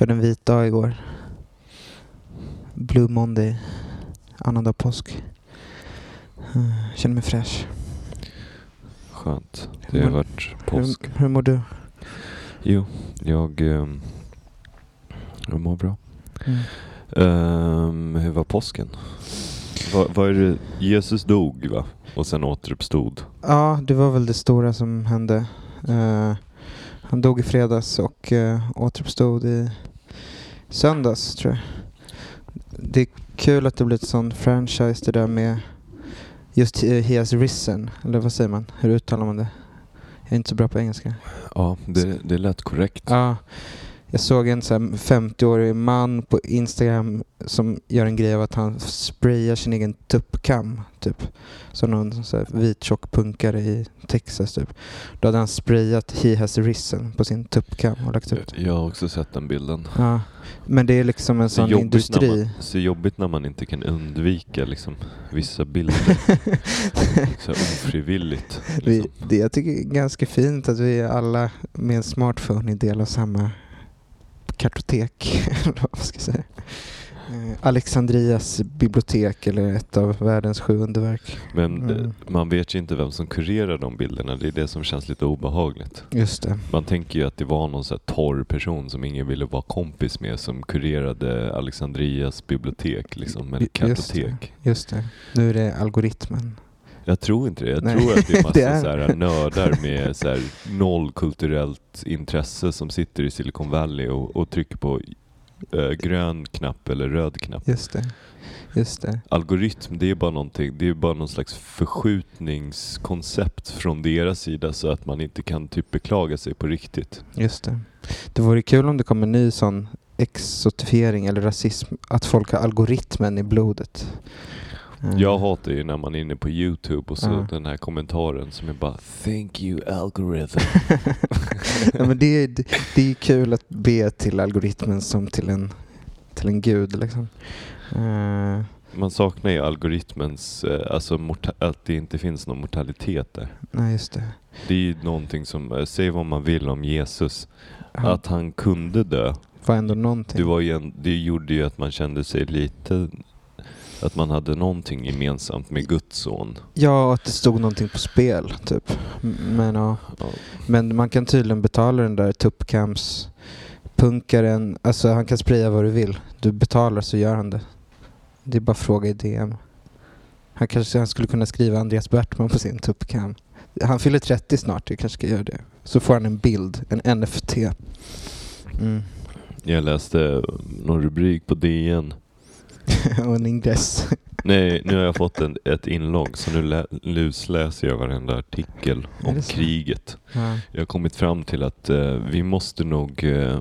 Körde en vit dag igår. Blue Monday. Annandag påsk. Uh, känner mig fräsch. Skönt. Det har varit påsk. Hur, hur mår du? Jo, jag, ehm, jag mår bra. Mm. Ehm, hur var påsken? Vad är det? Jesus dog va? Och sen återuppstod. Ja, det var väl det stora som hände. Eh, han dog i fredags och uh, återuppstod i söndags tror jag. Det är kul att det blir ett sån franchise det där med just uh, He has risen. Eller vad säger man? Hur uttalar man det? Jag är inte så bra på engelska. Ja, det, det lät korrekt. Ja, jag såg en så här 50-årig man på Instagram som gör en grej av att han sprayar sin egen tuppkam. Typ. Som någon så här vit tjock punkare i Texas. Typ. Då hade han sprayat He has risen på sin tuppkam och lagt ut. Jag har också sett den bilden. Ja. Men det är liksom en Så sån industri. när man, så jobbigt när man inte kan undvika liksom, vissa bilder. så ofrivilligt. vi, Liksom. det jag tycker är ganska fint att vi alla med en smartphone är del av samma kartotek. eller vad ska säga. Eh, Alexandrias bibliotek eller ett av världens sju underverk. Men eh, Mm. man vet ju inte vem som kurerar de bilderna. Det är det som känns lite obehagligt. Just det. Man tänker ju att det var någon så torr person som ingen ville vara kompis med som kurerade Alexandrias bibliotek, liksom, eller Just det. Just det. Nu är det algoritmen. Jag tror inte det. Jag Nej. tror att det är massa Det är- Så här nördar med så här noll kulturellt intresse som sitter i Silicon Valley och, och trycker på eh, grön knapp eller röd knapp. Just det. Just det. Algoritm, det är bara någonting, det är bara någon slags förskjutningskoncept från deras sida så att man inte kan typ beklaga sig på riktigt. Just det. Det vore kul om det kom en ny sån exotifiering eller rasism. Att folk har algoritmen i blodet. Eh, Jag hatar ju när man är inne på Youtube och så Ja. den här kommentaren som är bara Thank you algorithm. ja, men det, är, det, det är kul att be till algoritmen som till en, till en gud. Liksom. Eh, Man saknar ju algoritmens, eh, alltså att det inte finns någon mortalitet där. nej, just det. Det är ju någonting som, eh, säg vad man vill om Jesus, Han att han kunde dö. var ändå någonting. Det, var ju en, det gjorde ju att man kände sig lite, att man hade någonting gemensamt med Guds son. Ja, att det stod någonting på spel. Typ. Men, ja. Ja. Men man kan tydligen betala den där tuppkams punkaren. Alltså han kan spraya vad du vill. Du betalar så gör han det. Det är bara fråga i DM. Han kanske han skulle kunna skriva Andreas Bertman på sin tuppkam. Han fyller 30 snart, jag kanske ska göra det. Så får han en bild, en NFT. Mm. Jag läste någon rubrik på DN. och en ingress. Nej, nu har jag fått en, ett inlogg så nu lä, lusläser jag varenda artikel om kriget. Ja. Jag har kommit fram till att eh, vi måste nog eh,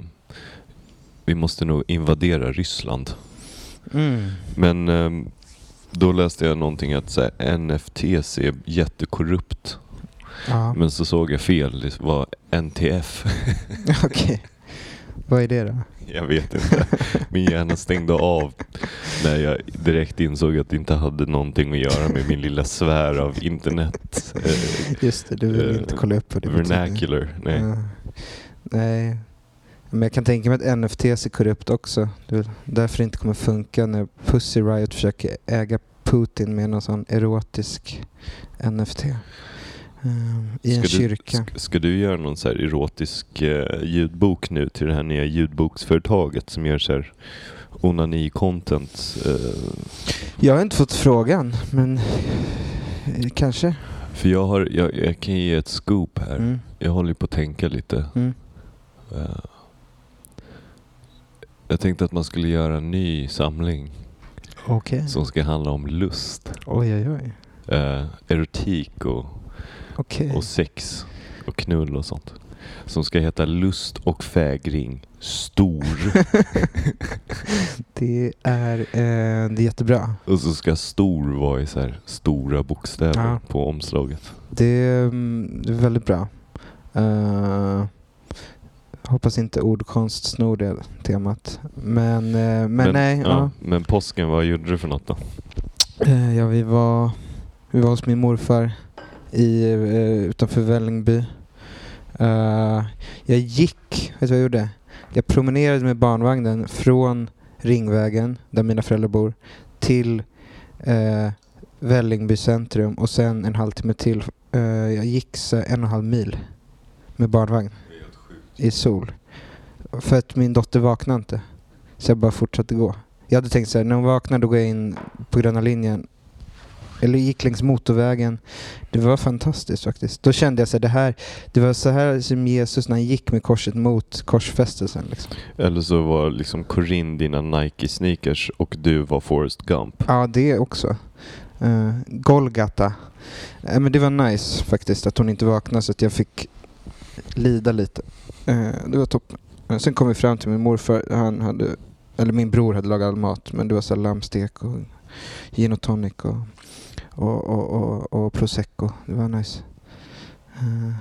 vi måste nog invadera Ryssland. Mm. Men eh, då läste jag någonting att så här, NFTs är jättekorrupt. Ja. Men så såg jag fel, det var NTF. Okej. Vad är det då? jag vet inte. Min hjärna stängde av när jag direkt insåg att det inte hade någonting att göra med min lilla sfär av internet. Just det, du vill Eh, inte kolla upp vad det betyder. vernacular. Nej. Ja. Nej. Men jag kan tänka mig att NFTs är korrupt också. Det är därför det inte kommer funka när Pussy Riot försöker äga Putin med någon sån erotisk NFT. Ehm, I en Ska du- kyrka. Ska, ska du göra någon så erotisk eh, ljudbok nu till det här nya ljudboksföretaget som gör så här onani-content? Eh, Jag har inte fått frågan, men eh, kanske. för jag, har, jag, jag kan ge ett scoop här. Mm. Jag håller på att tänka lite. Mm. Eh, jag tänkte att man skulle göra en ny samling Okej. som ska handla om lust. Oj, oj, oj. Eh, erotik och, Okej. och sex och knull och sånt. Som ska heta Lust och fägring stor. det, är, eh, det är jättebra. och så ska stor vara i så här stora bokstäver Ja. på omslaget. Det är, mm, det är väldigt bra. Eh, hoppas inte ordkonst snor det temat. Men, eh, men, nej. Ja. Men påsken, vad gjorde du för något då? Eh, ja, vi var Vi var hos min morfar i, eh, utanför Vällingby. Eh, jag gick, vet du vad jag gjorde? Jag promenerade med barnvagnen från Ringvägen, där mina föräldrar bor, till eh, Vällingby centrum och sen en halvtimme till. Eh, jag gick så en och en halv mil med barnvagn i sol. För att min dotter vaknade inte. Så jag bara fortsatte gå. Jag hade tänkt så här, när hon vaknar då går jag in på gröna linjen. Eller gick längs motorvägen. Det var fantastiskt faktiskt. Då kände jag så här, det här, det var så här som Jesus när han gick med korset mot korsfästelsen. Liksom. Eller så var liksom Corinne dina Nike-sneakers och du var Forrest Gump. Ja, det också. Uh, Golgata. Uh, men det var nice faktiskt att hon inte vaknade så att jag fick lida lite. Uh, det var toppen. Sen kom vi fram till min morfar. Han hade, eller min bror hade lagat all mat. Men det var så här lammstek och gin och tonic och, och, och, och, och prosecco. Det var nice. Uh,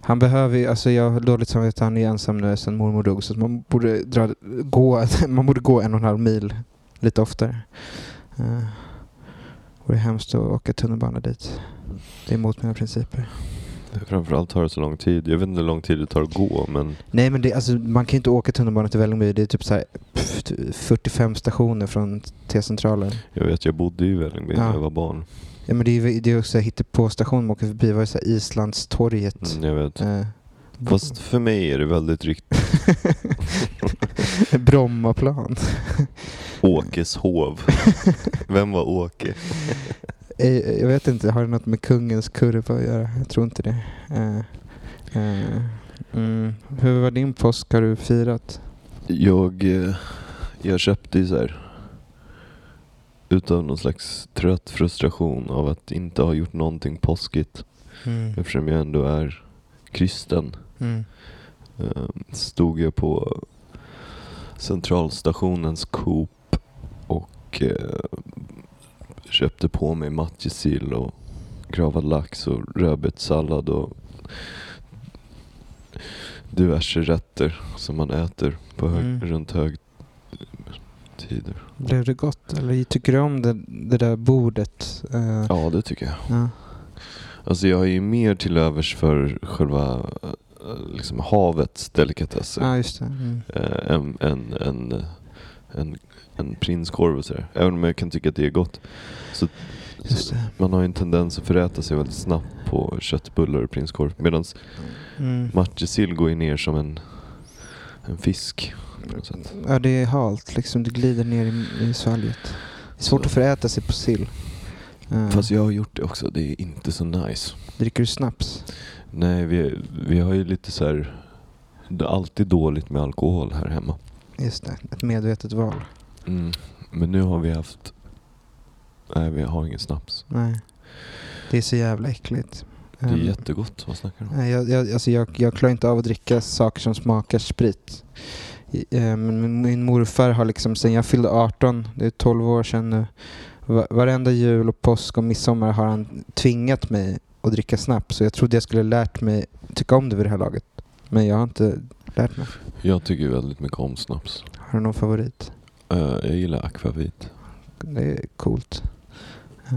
han behöver ju, alltså jag har dåligt samvete, han är ensam nu sen mormor dog. Så man borde, dra, gå, man borde gå en och en halv mil lite oftare. Uh, och det är hemskt att åka tunnelbana dit. Det är emot mina principer. Framförallt tar det så lång tid. Jag vet inte hur lång tid det tar att gå men Nej men det, alltså, man kan ju inte åka tunnelbana till Vällingby. Det är typ så här, pff, 45 stationer från T-centralen. jag vet jag bodde i Vällingby när Ja. jag var barn. Ja men det är ju också hittepåstation man åker förbi. Det var ju så här Islandstorget. Mm, jag vet. Eh, Fast för mig är det väldigt riktigt Brommaplan. Åkeshov. Vem var Åke? Eh, Jag vet inte, har det något med kungens kurva att göra? Jag tror inte det. Eh, eh, mm. Hur var din påsk? Har du firat? Jag, jag köpte ju så här utav någon slags trött frustration av att inte ha gjort någonting påskigt Mm. eftersom jag ändå är kristen. Mm. Eh, Stod jag på centralstationens Coop och köpte på mig matjessill och gravad lax och rödbetssallad och diverse rätter som man äter på hög, Mm. runt högtider. Blev det gott? Eller tycker du om det, det där bordet? Eh, Ja, det tycker jag. ja. Alltså jag är ju mer till övers för själva eh, liksom havets delikatesser. Ja, just det. Mm. eh, än, än, än, än, än prinskorv och sådär. Även om jag kan tycka att det är gott. Så, så man har ju en tendens att föräta sig väldigt snabbt på köttbullar och prinskorv. Medan Mm. matjessill går ju ner som en, en fisk. Ja, det är halt liksom. Det glider ner i, i svalget. Det är svårt Så. att föräta sig på sill. Eh, Fast jag har gjort det också. Det är inte så nice. Dricker du snaps? Nej, vi, vi har ju lite så här. Det är alltid dåligt med alkohol här hemma. Just det, ett medvetet val. Mm. Men nu har vi haft... Nej, vi har ingen snaps. Nej. Det är så jävla äckligt. Det är Ehm, jättegott. Vad snackar du om? Nej, jag, jag, alltså jag, jag klarar inte av att dricka saker som smakar sprit. Men min, morfar har liksom, sen jag fyllde 18, det är 12 år sedan nu, va- varenda jul och påsk och midsommar har han tvingat mig att dricka snaps. Så jag trodde jag skulle lärt mig tycka om det vid det här laget. Men jag har inte lärt mig. Jag tycker väldigt mycket om snaps. Har du någon favorit? Eh, jag gillar akvavit. Det är coolt. Eh,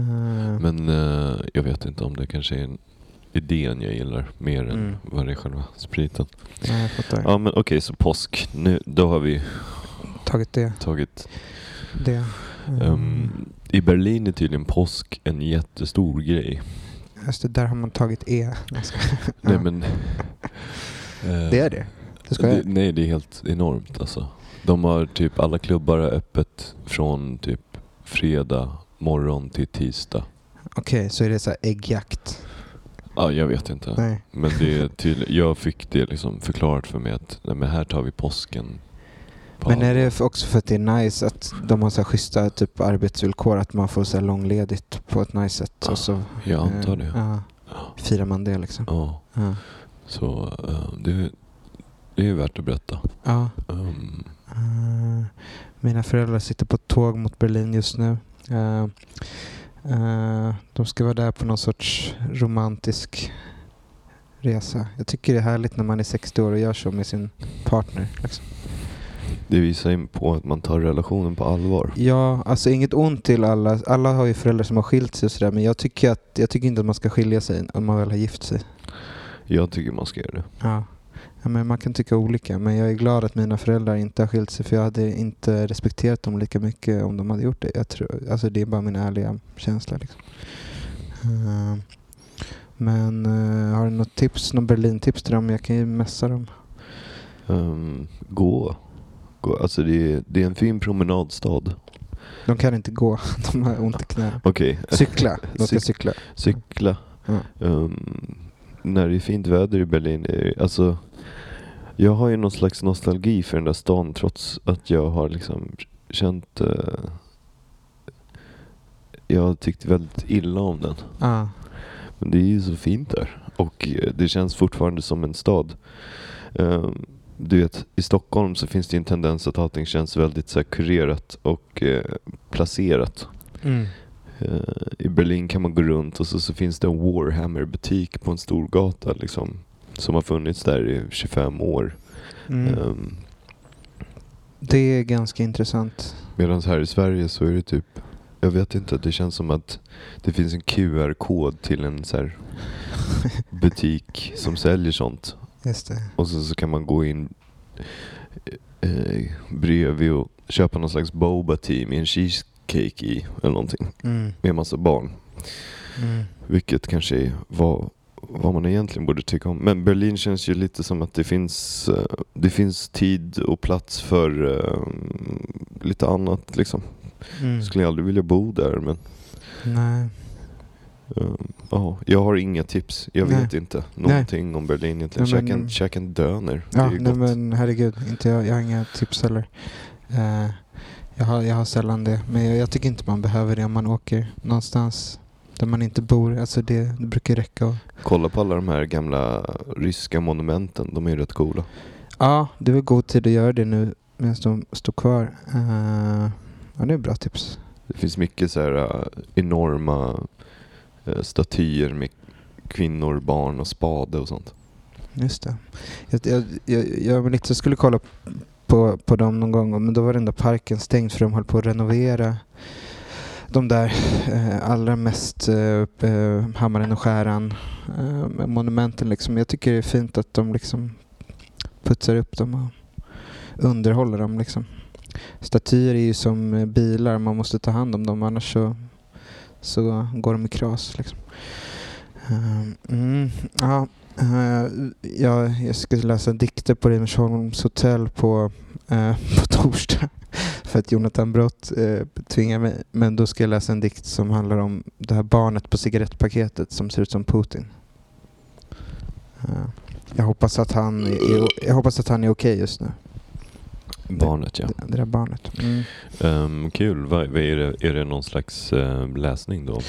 Men eh, jag vet inte om det kanske är en idén jag gillar mer än Mm. vad det är själva spriten. nej, jag fattar. Ja men okej, så påsk. Nu, då har vi Tagit det. tagit... det. Mm. ehm, I Berlin är tydligen påsk en jättestor grej. Just det, där har man tagit E. Nej Ja. men... Det är det. Det ska det, jag. nej, det är helt enormt alltså. De har typ, alla klubbar öppet från typ fredag morgon till tisdag. Okej, så är det så här äggjakt. Ja, jag vet inte. Nej. Men det är tydligt, jag fick det liksom förklarat för mig att nej, men här tar vi påsken. på Men är det också för att det är nice att de har så här schyssta typ arbetsvillkor, att man får så här långledigt på ett nice sätt. Ja, och så, Jag antar eh, det. Ja, firar man det liksom. Ja, Ja. så eh, det, det är värt att berätta. ja. Um, Eh, mina föräldrar sitter på tåg mot Berlin just nu. Eh, eh, de ska vara där på någon sorts romantisk resa. Jag tycker det är härligt när man är 60 år och gör så med sin partner. Liksom. det Det visar ju på att man tar relationen på allvar. Ja, alltså inget ont till alla. Alla har ju föräldrar som har skilt sig och sådär. Men jag tycker, att, jag tycker inte att man ska skilja sig om man väl har gift sig. Jag tycker man ska göra det. Ja. Ja men man kan tycka olika. Men jag är glad att mina föräldrar inte har skilt sig. För jag hade inte respekterat dem lika mycket om de hade gjort det. Jag tror, alltså det är bara min ärliga känsla. Liksom. Uh, men uh, har du något tips, något Berlin-tips till dem? Jag kan ju messa dem. Um, gå. gå. Alltså det är, det är en fin promenadstad. De kan inte gå, de har ont i knäna. Okej. Cykla, de ska Cyk- cykla. Cykla. Ja. Um, när det är fint väder i Berlin. är- Alltså, jag har ju någon slags nostalgi för den där stan trots att jag har liksom känt... eh, jag har tyckt väldigt illa om den. Ah. Men det är ju så fint där. Och eh, det känns fortfarande som en stad. Ehm, du vet, i Stockholm så finns det en tendens att allting känns väldigt så här, kurerat och eh, placerat. Mm. Eh, I Berlin kan man gå runt och så, så finns det en Warhammer-butik på en stor gata liksom, som har funnits där i 25 år. Mm. Ehm, Det är ganska intressant. Medan här i Sverige så är det typ, jag vet inte, det känns som att det finns en QR-kod till en så här butik som säljer sånt. Just det. Och så, så kan man gå in eh, bredvid och köpa någon slags boba tea med en cheesecake i eller någonting. Mm. Med en massa barn. Mm. Vilket kanske är vad, vad man egentligen borde tycka om. Men Berlin känns ju lite som att det finns, eh, det finns tid och plats för eh, lite annat liksom. Mm. Skulle jag aldrig vilja bo där men Nej. eh, ja, jag har inga tips. Jag Nej. vet inte någonting om Berlin egentligen. Nej, men- Käka en- döner. Det Ja, är nej, gott. men herregud. Inte jag, jag har inga tips heller. Eh, jag, har, jag har sällan det. Men jag, jag tycker inte man behöver det om man åker någonstans där man inte bor. Alltså det, det brukar räcka. Och, Kolla på alla de här gamla ryska monumenten. De är ju rätt coola. ja, det väl god tid att göra det nu medan de står kvar. Eh, ja, det är bra tips. Det finns mycket så här eh, enorma eh, statyer med kvinnor, barn och spade och sånt. Just det. Jag, jag, jag, jag, var jag skulle kolla på, på dem någon gång men då var den där parken stängd för de höll på att renovera de där eh, allra mest eh, hammaren och skäran eh, monumenten. Liksom. Jag tycker det är fint att de liksom putsar upp dem och underhåller dem. Liksom. Statyer är ju som eh, bilar, man måste ta hand om dem annars så, så går de i kras. Liksom. Eh, mm, ja, eh, jag, jag ska läsa dikter på Reimersholms hotell på, eh, på torsdag. För att Jonathan Brott eh, tvingar mig. Men då ska jag läsa en dikt som handlar om det här barnet på cigarettpaketet som ser ut som Putin. Eh, jag hoppas att han är, jag hoppas att han är okej just nu. Barnet ja. Det, det där barnet. Mm. Ehm, kul. Vad, vad är, det, är det någon slags läsning då?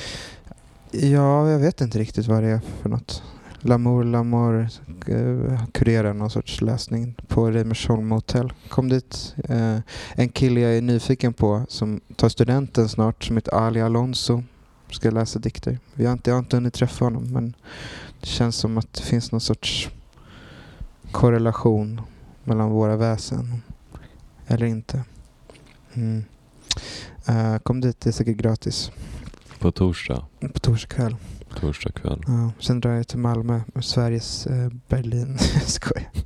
Ja, jag vet inte riktigt vad det är för något. Lamour Lamour eh, kurerar någon sorts läsning på Reimersholm hotell. Kom dit. Eh, en kille jag är nyfiken på som tar studenten snart som heter Ali Alonso. Ska läsa dikter. Vi har inte, jag har inte hunnit träffa honom men det känns som att det finns någon sorts korrelation mellan våra väsen. Eller inte. Mm. Eh, kom dit, det är säkert gratis. På torsdag? På torsdag kväll. Torsdag kväll. Ja, sen drar jag till Malmö, Sveriges eh, Berlin. Skojar.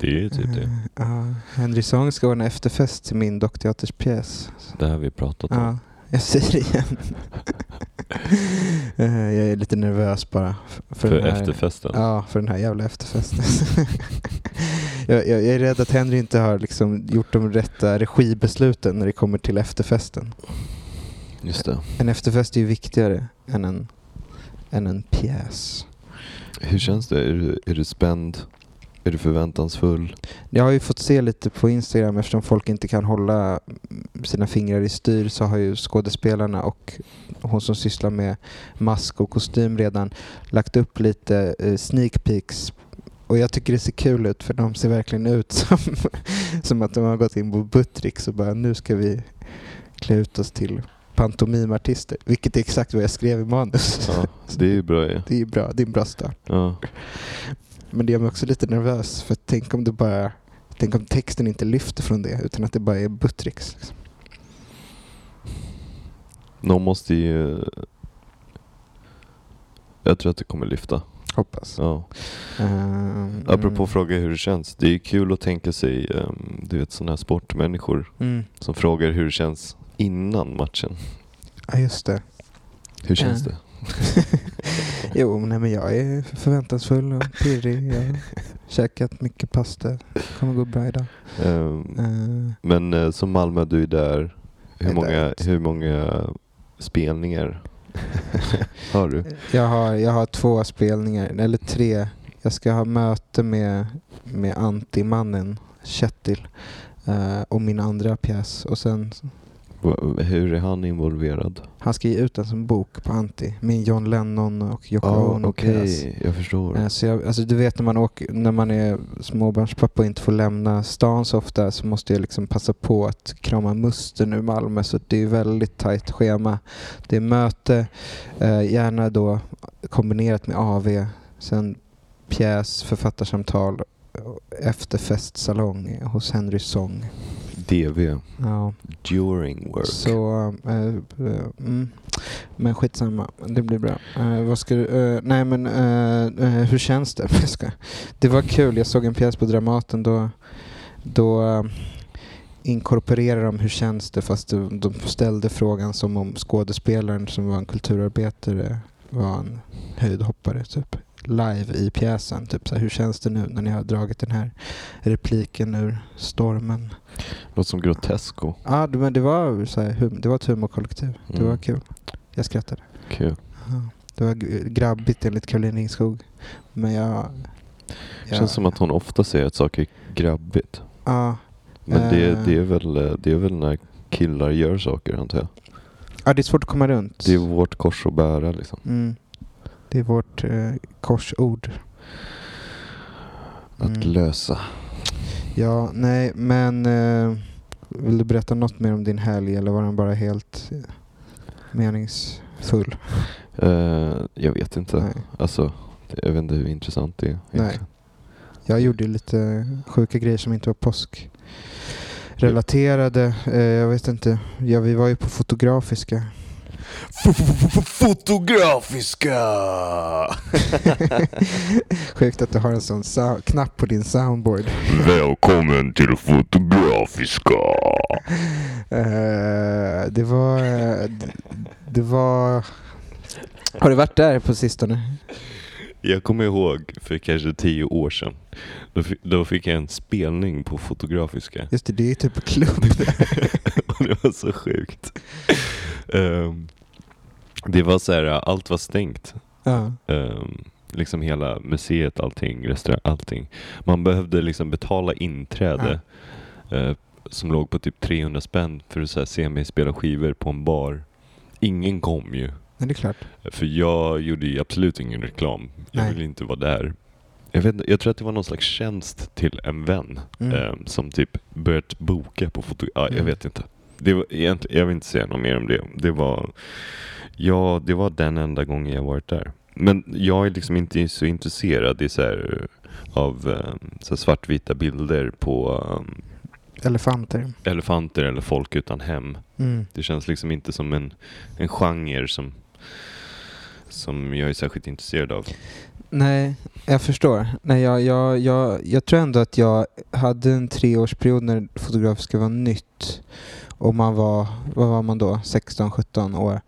Det är ju typ det. Eh, Ja, Henry Song ska ordna efterfest till min dockteaterspjäs. Det har vi pratat om. Ja, jag säger det igen. Eh, jag är lite nervös bara. För, För här, efterfesten? Ja, för den här jävla efterfesten. jag, jag, jag är rädd att Henry inte har liksom gjort de rätta regibesluten när det kommer till efterfesten. Just det. En efterfest är ju viktigare än en, än en pjäs. Hur känns det? Är du, är du spänd? Är du förväntansfull? Jag har ju fått se lite på Instagram eftersom folk inte kan hålla sina fingrar i styr så har ju skådespelarna och hon som sysslar med mask och kostym redan lagt upp lite eh, sneak peeks och jag tycker det ser kul ut för de ser verkligen ut som, som att de har gått in på Buttricks och bara nu ska vi klä ut oss till pantomimartister. Vilket är exakt vad jag skrev i manus. Ja, det är ju bra ju. Det är bra, det är en bra start. Ja. Men det gör mig också lite nervös för tänk om det bara Tänk om texten inte lyfter från det utan att det bara är buttricks. Liksom. Någon måste ju... Jag tror att det kommer lyfta. Hoppas. Ja. Um, Apropå fråga hur det känns. Det är kul att tänka sig, um, du vet sådana här sportmänniskor Mm. som frågar hur det känns innan matchen. Ja, just det. Hur känns det? Jo, nej, men jag är förväntansfull och pirrig. Jag har käkat mycket pasta. kommer gå bra idag. Um, Eh, men uh, som Malmö, du är där. Hur är många, där. hur många spelningar har du? jag, har, jag har två spelningar, eller tre. Jag ska ha möte med, med antimannen Kjetil eh, och min andra pjäs. Och sen, Hur är han involverad? han ska ge ut den som bok på Anti med John Lennon och Yoko Ja, Ono okej. pjäs. Jag förstår. Eh, Så jag, alltså du vet när man, åker, när man är småbarnspappa och inte får lämna stan så ofta så måste jag liksom passa på att krama musten ur Malmö så det är väldigt tajt schema. Det är möte, eh, gärna då kombinerat med AV, sen pjäs, författarsamtal, eh, efterfestsalong hos Henry Song. DV, Ja. during work. Så, eh, eh, mm. men skitsamma, det blir bra. Eh, vad ska du, nej men hur känns det? Det var kul, jag såg en pjäs på Dramaten då, då inkorporerade de hur känns det fast de, de ställde frågan som om skådespelaren som var en kulturarbetare var en höjdhoppare typ live i pjäsen. Typ så här, hur känns det nu när ni har dragit den här repliken ur stormen? Låter som Grotesco. Ja, det- men det var, så här, det var ett humorkollektiv. Det Mm. var kul. Jag skrattade. Kul. Ja. Det var grabbigt enligt Caroline Ringskog. Men jag... jag Känns som att hon ofta säger att saker är grabbigt. Ja, Men det, Eh. det, är väl, eh, det är väl när killar gör saker antar jag. ja, det är svårt att komma runt. Det är vårt kors att bära liksom. mm. Det är vårt eh, korsord. Att Mm. lösa. Ja, nej, men eh, vill du berätta något mer om din helg eller var den bara helt eh, meningsfull? Eh, jag vet inte. Nej. Alltså, jag vet inte hur intressant det är. Nej. Jag gjorde sjuka sjuka grejer som inte var påskrelaterade. Eh, jag vet inte. Ja, vi var ju på Fotografiska. Fotografiska! Sjukt att du har en sån knapp på din soundboard. Välkommen till Fotografiska! Eh, det var... det var... Har du varit där på sistone? Jag kommer ihåg för kanske tio år sedan. Då fick, då fick jag en spelning på Fotografiska. Just det, det är typ klubb där. Och det var så sjukt. Ehm, det var så här, allt var stängt. ja. Ehm, liksom hela museet, allting, restaurang, allting. Man behövde liksom betala inträde. eh, som låg på typ 300 spänn för att så här, se mig spela skivor på en bar. Ingen kom ju. Men det är klart. För jag gjorde ju absolut ingen reklam. Jag Nej. ville inte vara där. Jag, vet, jag tror att det var någon slags tjänst till en vän Mm. eh, som typ börjat boka på foto... Ja, jag Mm. vet inte. Det var, egentligen, jag vill inte säga något mer om det. Det var, ja, det var den enda gången jag varit där. Men jag är liksom inte så intresserad i så här, av eh, så svartvita bilder på um, Elefanter. elefanter eller folk utan hem. Mm. Det känns liksom inte som en, en genre som, som jag är särskilt intresserad av. Nej, jag förstår. Nej, jag, jag, jag, jag tror ändå att jag hade en treårsperiod när Fotografiska var nytt. Och man var, vad var man då? 16-17 år.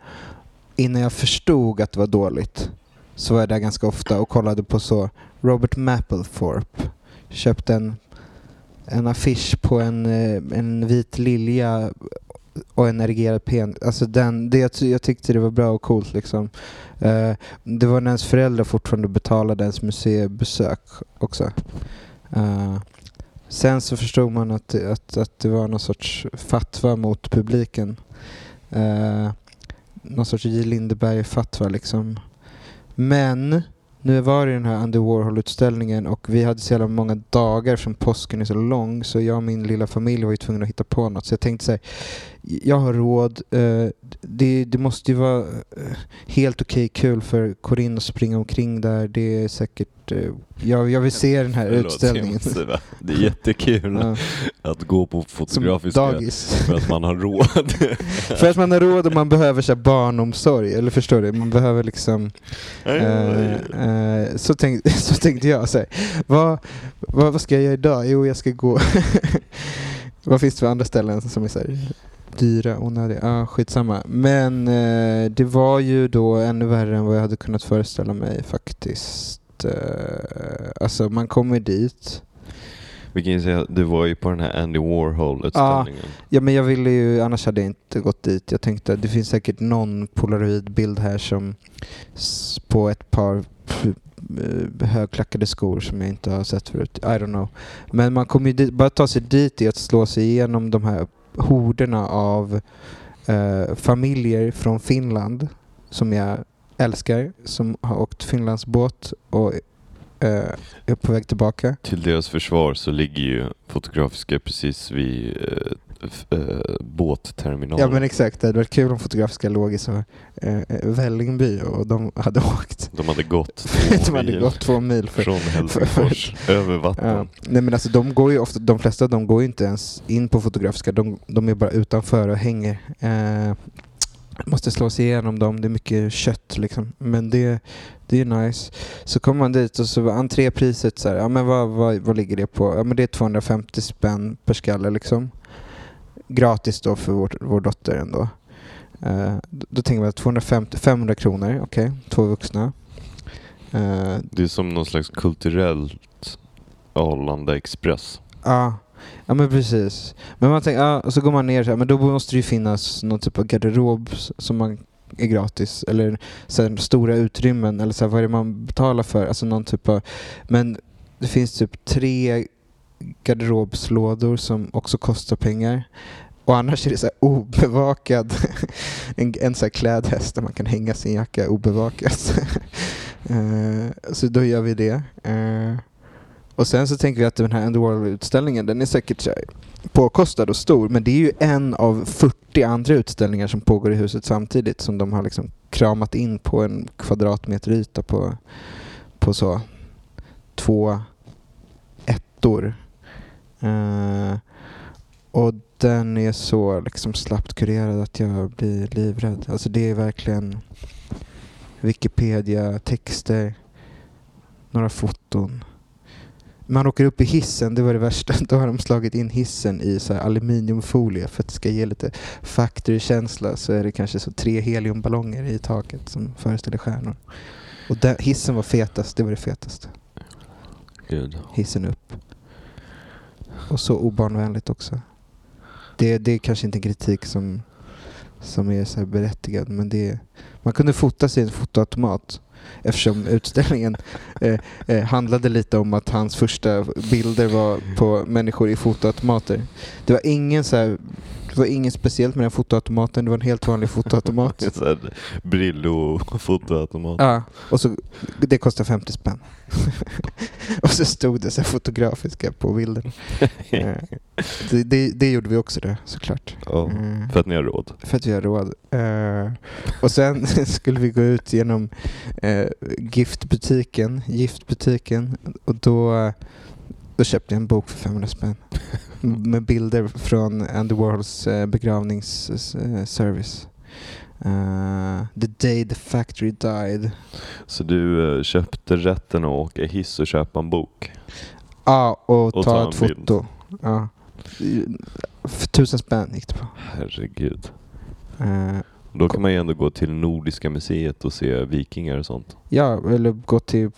Innan jag förstod att det var dåligt så var jag där ganska ofta och kollade på så Robert Mapplethorpe. Köpte en, en affisch på en, eh, en vit lilja och en erigerad penis. Alltså den, det, jag, jag tyckte det var bra och coolt liksom. Uh, det var när ens föräldrar fortfarande betalade ens museibesök också. Uh, sen så förstod man att, det- att, att det var någon sorts fatwa mot publiken. Uh, någon sorts J. Lindeberg-fatwa liksom. Men nu var det den här Andy Warhol-utställningen och vi hade så jävla många dagar från påsken är så lång så jag och min lilla familj var ju tvungna att hitta på något. Så jag tänkte så här, jag har råd. Eh, det, det måste ju vara eh, helt okej kul för Corinne att springa omkring där. Det är säkert eh, Jag, jag vill se den här Förlåt, utställningen. Det är jättekul Ja, att gå på fotografiska för att man har råd. För att man har råd och man behöver så här, barnomsorg, eller förstår du? Man behöver liksom... Eh, eh, så, tänk, så tänkte jag så här, vad, vad, vad ska jag göra idag? Jo, jag ska gå... vad finns det för andra ställen som är så här dyra, onödiga? Ja, ah, skitsamma. Men eh, det var ju då ännu värre än vad jag hade kunnat föreställa mig faktiskt. Eh, alltså man kommer dit. Vi kan ju säga, du var ju på den här Andy Warhol-utställningen. Ja men jag ville ju, annars hade jag inte gått dit. Jag tänkte att det finns säkert någon polaroidbild här som på ett par eh, högklackade skor som jag inte har sett förut. I don't know. Men man kommer ju dit, bara ta sig dit är att slå sig igenom de här horderna av eh, familjer från Finland som jag älskar, som har åkt Finlands båt och eh, är på väg tillbaka. Till deras försvar så ligger ju Fotografiska precis vid eh, eh, båtterminalen. Ja men exakt, det hade varit kul om Fotografiska låg i så, eh, Vällingby och de hade åkt. De hade gått två de hade mil gått två mil för... från Helsingfors över vatten. Ja. Nej men alltså de går ju ofta, de flesta dem går ju inte ens in på Fotografiska, de, de är bara utanför och hänger. Eh, måste slå sig igenom dem, det är mycket kött liksom. Men det, det är nice. Så kommer man dit och så var entrépriset så här, ja men vad, vad, vad ligger det på? Ja men det är 250 spänn per skalle liksom. Gratis då för vår, vår dotter ändå. Eh, då, då tänker man 250, 500 kronor, okej, två vuxna. Eh, Det är som någon slags kulturellt Arlanda Express. Ja, ja men precis. Men man tänker, ja, och så går man ner så här, men då måste det ju finnas någon typ av garderob som man är gratis eller sen stora utrymmen eller så här, vad är det man betalar för? Alltså någon typ av, men det finns typ tre garderobslådor som också kostar pengar. Och annars är det så här obevakad, en, en så här klädhäst där man kan hänga sin jacka obevakat. uh, eh, så då gör vi det. Uh, och sen så tänker vi att den här Underworld-utställningen, den är säkert påkostad och stor, men det är ju en av 40 andra utställningar som pågår i huset samtidigt som de har liksom kramat in på en kvadratmeter yta på, på så två ettor. Uh, och den är så liksom slappt kurerad att jag blir livrädd. Alltså det är verkligen Wikipedia, texter, några foton. Man åker upp i hissen, det var det värsta. Då har de slagit in hissen i så här aluminiumfolie för att det ska ge lite factory-känsla. Så är det kanske så tre heliumballonger i taket som föreställer stjärnor. Och där, hissen var fetast, det var det fetaste. Gud. Hissen upp. Och så obarnvänligt också. Det, det är kanske inte en kritik som, som är så berättigad, men det man kunde fota sig i en fotoautomat eftersom utställningen eh, eh, handlade lite om att hans första bilder var på människor i fotoautomater. Det var ingen så här, det var inget speciellt med den fotoautomaten, det var en helt vanlig fotoautomat. Brillo-fotoautomat. Ja, och så, det kostar 50 spänn. och så stod det så fotografiska på bilden. Eh, det, det, det gjorde vi också det, såklart. Ja, Mm. för att ni har råd. För att vi har råd. Eh, och sen skulle vi gå ut genom uh, giftbutiken, giftbutiken och då, då köpte jag en bok för 500 spänn. Med bilder från Andy Warhols uh, begravningsservice. Uh, the day the factory died. Så du eh, köpte rätten att åka hiss och köpa en bok? Ja, och, Och ta, ta ett bild. foto. Ja. För tusen spänn gick det på. Herregud. Eh, Då kan man ju ändå gå till Nordiska museet och se vikingar och sånt. ja, eller gå till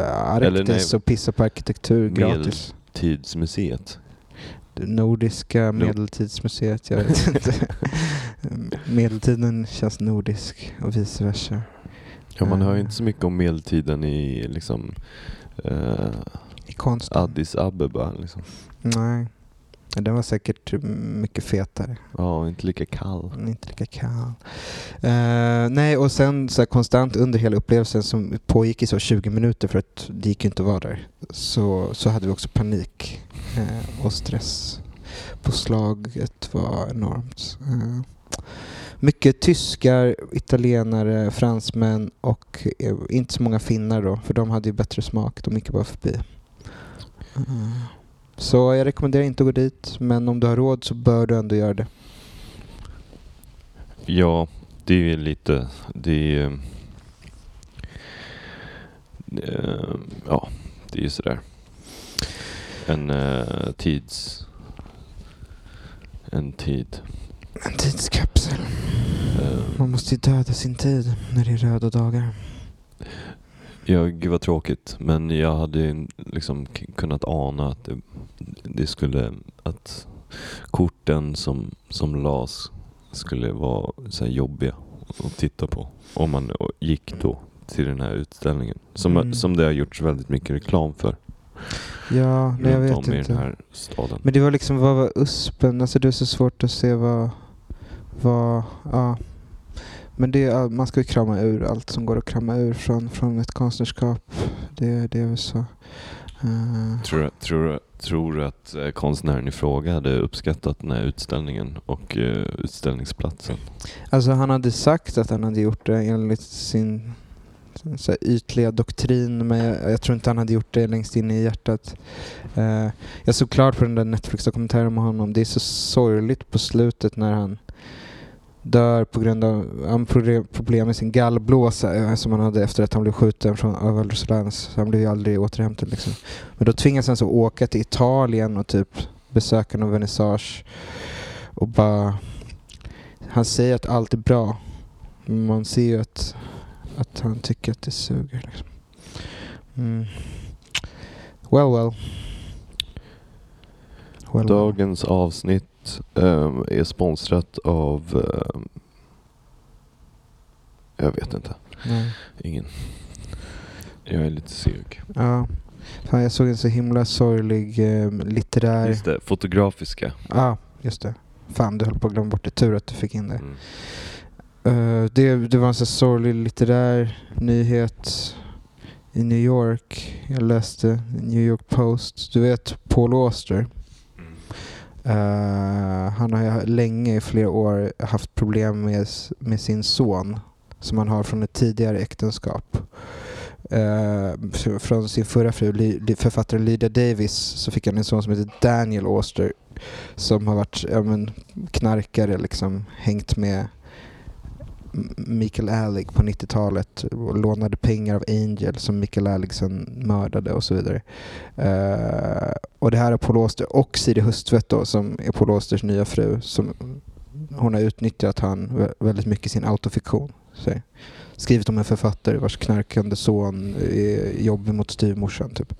Arktis nej. och pissa på arkitektur gratis. Tidsmuseet. Nordiska medeltidsmuseet, jag vet inte. Medeltiden känns nordisk och vice versa. Ja, man hör ju Eh. inte så mycket om medeltiden i liksom eh, I. Addis Abeba. Liksom. Nej. Den var säkert mycket fetare. Ja, inte lika kall. Inte lika kall. Uh, nej, och sen så konstant under hela upplevelsen som pågick i så 20 minuter för att det gick inte att vara där. Så, så hade vi också panik uh, och stress. Påslaget var enormt. Uh, mycket tyskar, italienare, fransmän och inte så många finnar då, för de hade ju bättre smak. De gick bara förbi. Så jag rekommenderar inte att gå dit, men om du har råd så bör du ändå göra det. Ja, det är lite... Det är... Uh, ja, det är ju sådär. En uh, tids... En tid. En tidskapsel. Uh, Man måste ju döda sin tid när det är röda dagar. Ja, gud vad tråkigt. Men jag hade liksom kunnat ana att det, det, skulle, att korten som, som las skulle vara så jobbiga att titta på. Om man gick då till den här utställningen. Som, mm. som det har gjorts väldigt mycket reklam för. Ja, nej, jag vet inte. i den här staden. Men det var liksom, vad var USPen? Alltså det är så svårt att se vad, vad, ja. Men det, man ska ju krama ur allt som går att krama ur från, från ett konstnärskap. Det, det är väl så. Uh. Tror, tror, tror du att eh, konstnären i fråga hade uppskattat den här utställningen och uh, utställningsplatsen? Alltså han hade sagt att han hade gjort det enligt sin så ytliga doktrin men jag, jag, tror inte han hade gjort det längst in i hjärtat. Uh, jag såg klart på den där Netflix-dokumentären med honom. Det är så sorgligt på slutet när han dör på grund av problem med sin gallblåsa eh, som han hade efter att han blev skjuten från av Så han blev ju aldrig återhämtad. Liksom. Men då tvingas han så åka till Italien och typ besöka någon vernissage och bara... Han säger att allt är bra. Men man ser ju att, att han tycker att det suger. Liksom. Mm. Well, well. well Dagens well. avsnitt um, är sponsrat av... Um, jag vet inte. Nej. Ingen. Jag är lite seg. Ja. Fan, jag såg en så himla sorglig eh, litterär... Just det, fotografiska. Ja, just det. Fan, du höll på att glömma bort det. Tur att du fick in det. Mm. Uh, det, det var en så sorglig litterär nyhet i New York. Jag läste New York Post. Du vet Paul Auster? Uh, han har länge, i flera år, haft problem med, med sin son som han har från ett tidigare äktenskap. Uh, från sin förra fru, författaren Lydia Davis, så fick han en son som heter Daniel Auster som har varit ja, men, knarkare, liksom, hängt med Michael Alec på 90-talet och lånade pengar av Angel som Michael Alec sen mördade och så vidare. Uh, och det här är Paul Auster och Siri Hustvedt då, som är Paul Austers nya fru. Som, hon har utnyttjat han väldigt mycket i sin autofiktion. Så, skrivit om en författare vars knarkande son är jobbig mot styvmorsan typ.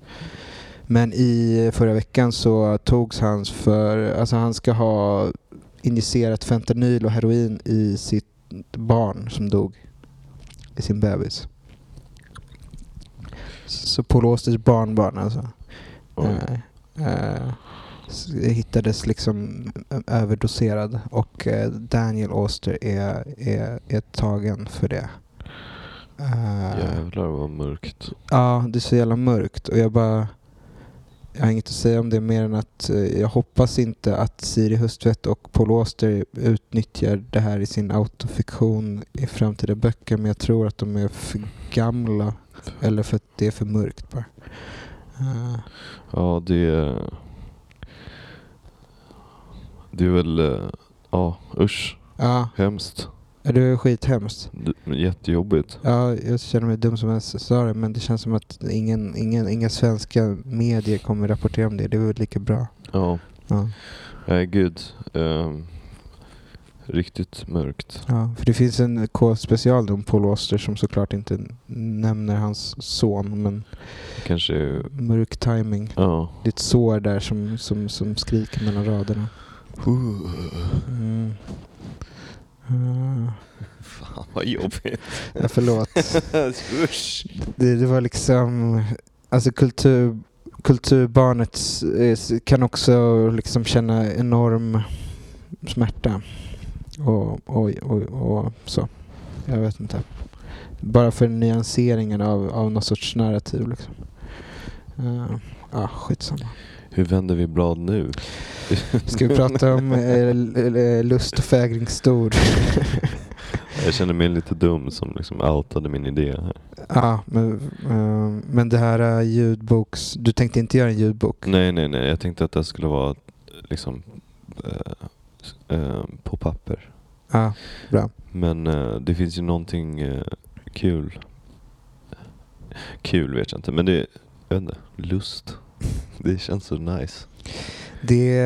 Men i förra veckan så togs hans för, alltså han ska ha injicerat fentanyl och heroin i sitt barn som dog i sin bebis. Så Paul Austers barnbarn alltså. Äh, äh, hittades liksom överdoserad och Daniel Auster är, är, är tagen för det. Jävlar vad mörkt. Ja, det är så jävla mörkt och jag bara jag har inget att säga om det mer än att eh, jag hoppas inte att Siri Hustvedt och Paul Auster utnyttjar det här i sin autofiktion i framtida böcker men jag tror att de är för gamla eller för att det är för mörkt bara. Uh. Ja, det är... Det är väl... Eh, ja, usch. Ja. Hemskt. Ja, det är skithemskt. Jättejobbigt. Ja, jag känner mig dum som sa det, men det känns som att ingen, ingen, inga svenska medier kommer rapportera om det. Det är väl lika bra. Ja. ja. Nej, gud. Um, riktigt mörkt. Ja, för det finns en K-special om Paul Auster som såklart inte nämner hans son, men Kanske... mörk timing. Ja. Det är ett sår där som, som, som skriker mellan raderna. Mm. Mm. Fan vad jobbigt. Ja, förlåt. Det, det var liksom, alltså kultur, kulturbarnet eh, kan också liksom känna enorm smärta. Och, och, och, och så. Jag vet inte. Bara för nyanseringen av, av någon sorts narrativ. Liksom. Uh, ah, skitsamma. Hur vänder vi blad nu? Ska vi prata om eh, lust och fägringsstord? Jag känner mig lite dum som liksom outade min idé här. Ja, men, uh, men det här uh, ljudboks... Du tänkte inte göra en ljudbok? Nej, nej, nej. Jag tänkte att det skulle vara liksom uh, på papper. Ja, bra. Men det finns ju någonting kul. Kul vet jag inte, men det, jag vet inte, lust. Det känns så nice. Det,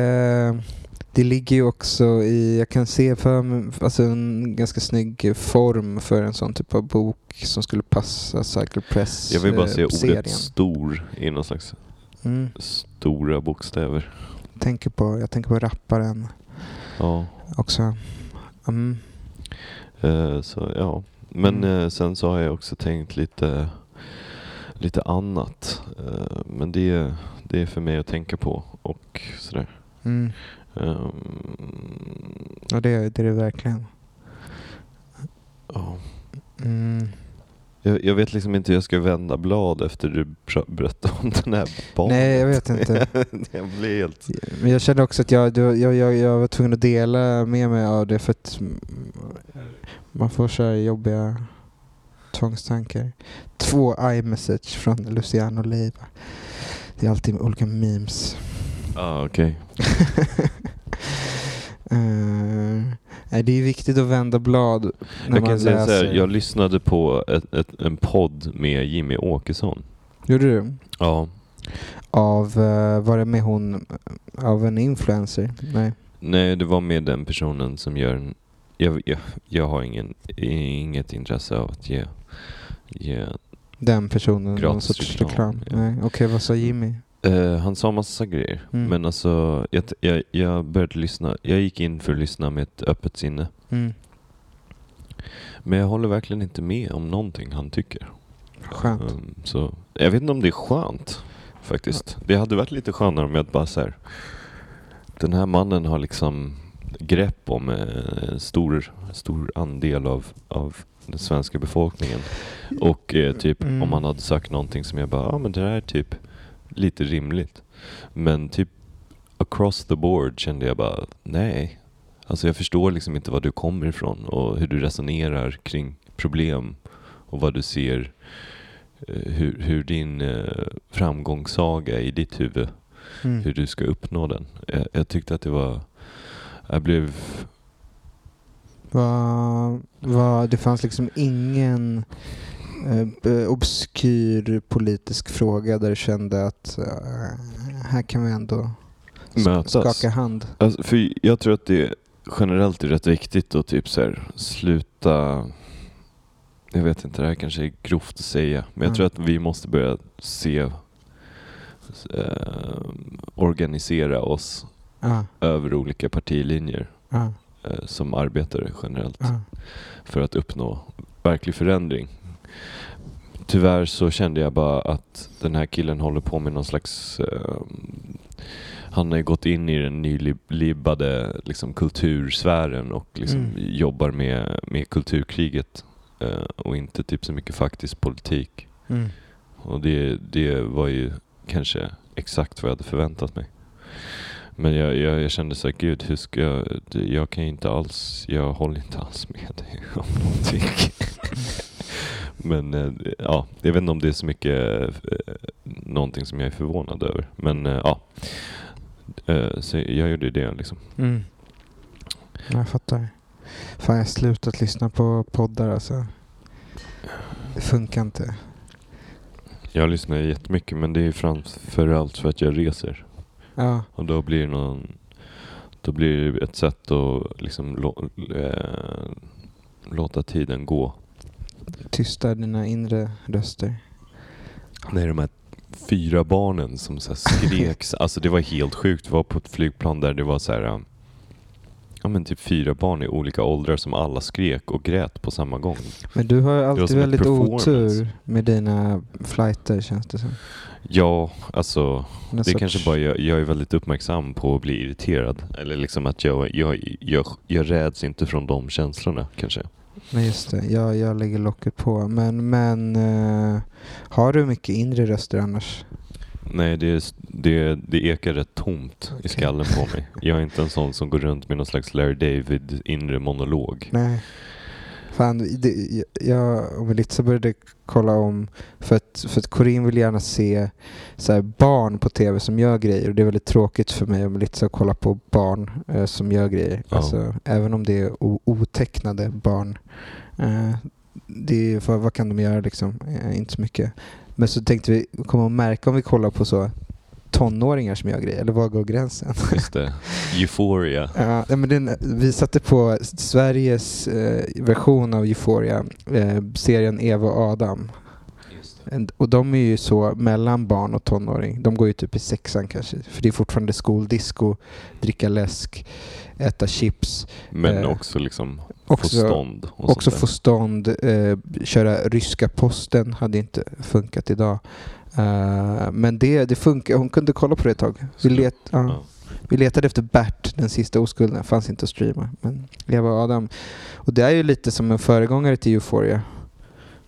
det ligger ju också i, jag kan se för alltså en ganska snygg form för en sån typ av bok som skulle passa Cycle Press Jag vill bara se serien. ordet stor i någon slags mm. stora bokstäver. Tänker på, jag tänker på rapparen ja. också. Mm. Uh, så ja, men mm. uh, sen så har jag också tänkt lite lite annat. Uh, men det, det är för mig att tänka på och sådär. Mm. Um, ja, det, det är det verkligen. Ja. Mm. Jag, jag, vet liksom inte hur jag ska vända blad efter du berättade om den här barnet. Nej, jag vet inte. jag blir helt... Men jag kände också att jag, jag, jag, jag var tvungen att dela med mig av det för att man får så här jobbiga tvångstankar. Två iMessage från Luciano Leiva. Det är alltid olika memes. Ja, ah, okej. Okay. uh, eh, det är viktigt att vända blad när jag man kan säga läser. Så här, jag lyssnade på ett, ett, en podd med Jimmy Åkesson. Gjorde du? Ja. Av, uh, var det med hon, av en influencer? Nej. Nej, det var med den personen som gör en, jag, jag, jag har ingen, inget intresse av att ge, ge den personen någon sorts reklam? Ja. Okej, okay, vad sa Jimmy? Uh, han sa massa grejer. Mm. Men alltså, jag, jag, jag började lyssna. Jag gick in för att lyssna med ett öppet sinne. Mm. Men jag håller verkligen inte med om någonting han tycker. Skönt. Um, så, jag vet inte om det är skönt faktiskt. Ja. Det hade varit lite skönare om jag bara så här, Den här mannen har liksom grepp om eh, en stor, stor andel av, av den svenska befolkningen. Och eh, typ mm. om man hade sagt någonting som jag bara, ja ah, men det här är typ lite rimligt. Men typ across the board kände jag bara, nej. Alltså jag förstår liksom inte var du kommer ifrån och hur du resonerar kring problem och vad du ser, eh, hur, hur din eh, framgångssaga i ditt huvud, mm. hur du ska uppnå den. Jag, jag tyckte att det var, jag blev Va, va, det fanns liksom ingen eh, obskyr politisk fråga där du kände att eh, här kan vi ändå Mötas. skaka hand? Alltså, för jag tror att det generellt är rätt viktigt att typ så här, sluta jag vet inte, det här kanske är grovt att säga, men jag mm. tror att vi måste börja se eh, organisera oss ah. över olika partilinjer ah. Eh, som arbetare generellt ah. för att uppnå verklig förändring tyvärr så kände jag bara att den här killen håller på med någon slags uh, han har ju gått in i den nylibbade liksom, kultursfären och liksom mm. jobbar med, med kulturkriget uh, och inte typ så mycket faktisk politik. Mm. Och det, det var ju kanske exakt vad jag hade förväntat mig. Men jag, jag, jag kände så här, gud, hur ska jag, jag kan inte alls, jag håller inte alls med dig om någonting. Men eh, ja, jag vet inte om det är så mycket eh, någonting som jag är förvånad över. Men eh, ja, så jag gjorde det liksom. Mm. Jag fattar. Fan, jag har slutat lyssna på poddar alltså. Det funkar inte. Jag lyssnar jättemycket men det är framförallt för att jag reser. Ja. Och då blir det någon, då blir det ett sätt att liksom lå, äh, låta tiden gå tysta dina inre röster? Nej, de här fyra barnen som så skrek. alltså det var helt sjukt. Vi var på ett flygplan där det var så här. Um, ja, men typ fyra barn i olika åldrar som alla skrek och grät på samma gång. Men du har alltid väldigt otur med dina flighter känns det som. Ja, alltså Någon det är kanske bara jag, jag är väldigt uppmärksam på att bli irriterad. Eller liksom att jag, jag, jag, jag räds inte från de känslorna kanske. Nej just det, jag, jag lägger locket på. Men, men eh, har du mycket inre röster annars? Nej, det, det, det ekar rätt tomt i Okej. skallen på mig. Jag är inte en sån som går runt med någon slags Larry David inre monolog. Nej. Fan, det, jag och Melissa började kolla om för att, för att Corinne vill gärna se så barn på tv som gör grejer och det är väldigt tråkigt för mig och Melissa att kolla på barn eh, som gör grejer. Ja. Alltså, även om det är otecknade barn. Eh, det är, för, vad kan de göra liksom? Eh, inte så mycket. Men så tänkte vi, kommer att märka om vi kollar på så tonåringar som gör grejer, eller var går gränsen? Just det. Euphoria. Ja, men den, vi satte på Sveriges eh, version av Euphoria, eh, serien Eva och Adam. Och de är ju så mellan barn och tonåring. De går ju typ i sexan kanske. För det är fortfarande skoldisco, dricka läsk, äta chips. Men Eh, också liksom Också, få stånd. Och också få stånd. Eh, köra ryska posten hade inte funkat idag. Eh, men det, det funkar. Hon kunde kolla på det ett tag. Vi, let, ja. Ja. Vi letade efter Bert, den sista oskulden. Fanns inte att streama. Men Eva och Adam. Och det är ju lite som en föregångare till Euphoria.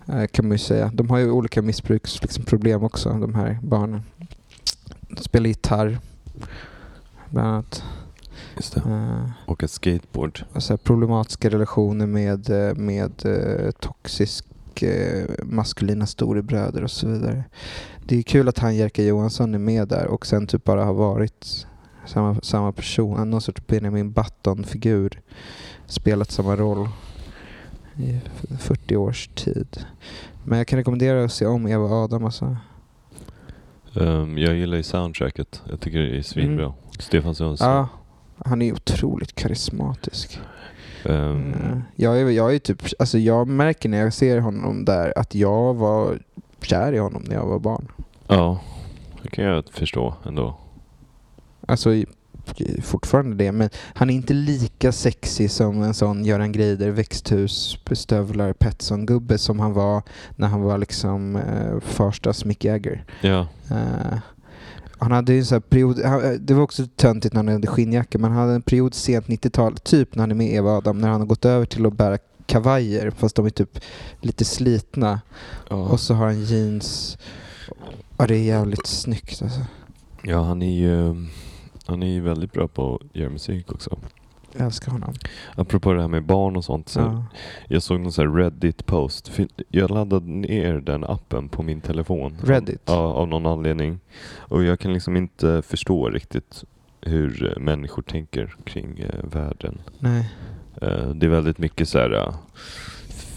eh, Kan man ju säga. De har ju olika missbruksproblem liksom, problem också, de här barnen. De spelar gitarr. Bland annat. Just det. Eh, Åka skateboard. och så här problematiska relationer med, eh, med eh, toxisk eh, maskulina storebröder och så vidare. Det är kul att han Jerka Johansson är med där och sen typ bara har varit samma, samma person, någon sorts Benjamin Button-figur. Spelat samma roll i 40 års tid. Men jag kan rekommendera att se om Eva och Adam alltså. Ehm, jag gillar ju soundtracket. Jag tycker det är svinbra. Mm. Stefan Sundström. Ja, han är otroligt karismatisk. Mm. Jag, är, jag är typ, alltså jag märker när jag ser honom där att jag var kär i honom när jag var barn. ja, det kan jag förstå ändå. Alltså fortfarande det, men han är inte lika sexig som en sån Göran Greider växthus, stövlar, Petson-gubbe som han var när han var liksom eh, Farstas Mick Jagger. Ja, Eh, han hade en sån här period, han, eh, det var också töntigt när han hade skinnjacka, men han hade en period sent 90-tal, typ när han är med Eva Adam, när han har gått över till att bära kavajer, fast de är typ lite slitna. ja. Och så har han jeans. Ja, det är jävligt snyggt alltså. ja han är ju han är ju väldigt bra på att göra musik också. Jag älskar honom. Apropå det här med barn och sånt. Så Ja. Jag såg någon här Reddit-post. Jag laddade ner den appen på min telefon. Reddit? Ja, av någon anledning. Och jag kan liksom inte förstå riktigt hur eh, människor tänker kring eh, världen. Nej. Eh, det är väldigt mycket så här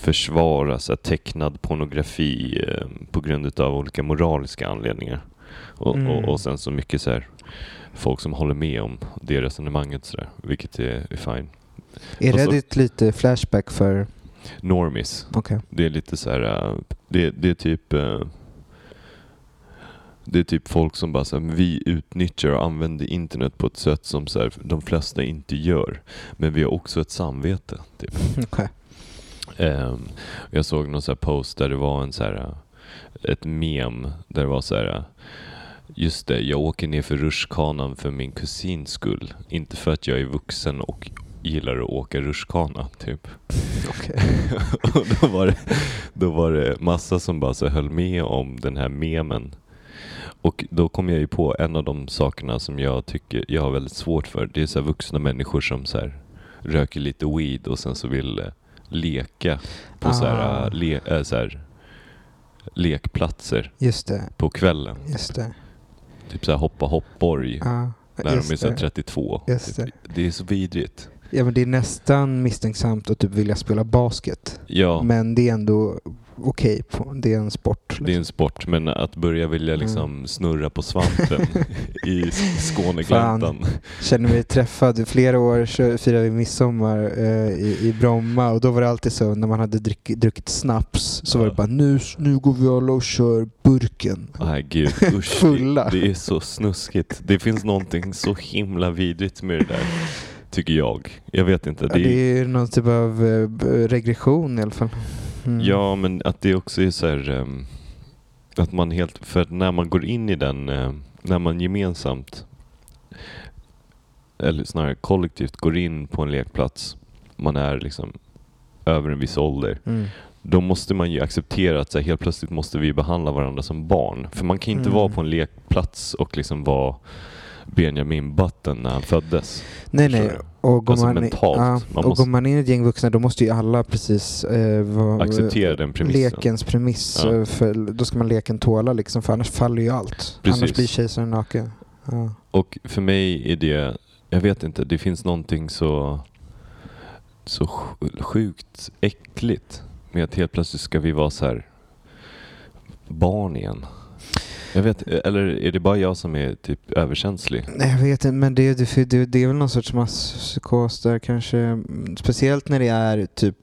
försvara så här, tecknad pornografi på grund av olika moraliska anledningar. Och, Mm. och, och sen så mycket så här folk som håller med om det resonemanget så där, vilket är, är fine. Är Och så- Reddit lite flashback för... Normis. Okej. Det är lite så här, äh, det, det är typ äh, det är typ folk som bara så här, vi utnyttjar och använder internet på ett sätt som så här, de flesta inte gör. Men vi har också ett samvete. Typ. Okej. Ehm, jag såg någon så här post där det var en så här, äh, ett mem där det var så här Just det, jag åker ner för rutschkanan för min kusins skull. Inte för att jag är vuxen och gillar att åka rutschkana, typ. Okej. och då var, det, då var det massa som bara så höll med om den här memen. Och då kom jag ju på en av de sakerna som jag tycker jag har väldigt svårt för. Det är så vuxna människor som så röker lite weed och sen så vill eh, leka på så, här, Ah. eh, le, äh, så här lekplatser på kvällen. Just det. Typ så här hoppa hoppborg Ja. när de är så här det. 32. Just Typ. Det är så vidrigt. Ja, men det är nästan misstänksamt att typ vilja spela basket. Ja. Men det är ändå okej. på det är en sport. Liksom. Det är en sport, men att börja vilja liksom snurra på svampen i Skånegläntan. Känner mig träffad. I flera år firade vi midsommar eh, i, i Bromma och då var det alltid så när man hade dryck, druckit snaps så var det Ja. bara nu, nu går vi alla och kör burken. Nej gud, usch. Fulla. Det, det är så snuskigt. Det finns någonting så himla vidrigt med det där. tycker jag. Jag vet inte. Ja, Det det är, är ju någon typ av eh, regression i alla fall. Mm. Ja, men att det också är så här... ehm, att man helt... För när man går in i den... eh, när man gemensamt... Eller snarare kollektivt går in på en lekplats. Man är liksom över en viss ålder. Mm. Då måste man ju acceptera att så här, helt plötsligt måste vi behandla varandra som barn. För man kan inte Mm. vara på en lekplats och liksom vara Benjamin Button när han föddes. Nej, nej. du? Och går, Alltså man, mentalt. Ja, Man och måste- går man in i ett gäng vuxna då måste ju alla precis eh, vara, Acceptera den premissen. lekens premiss. Ja. eh, För då ska man leken tåla liksom, för annars faller ju allt. Precis. Annars blir kejsaren naken. Ja. Och för mig är det, jag vet inte, det finns någonting så, så sj- sjukt äckligt med att helt plötsligt ska vi vara så här barn igen. Jag vet, eller är det bara jag som är typ överkänslig? Nej, jag vet inte, men det, det, det, det är väl någon sorts masspsykos där kanske. Speciellt när det är typ...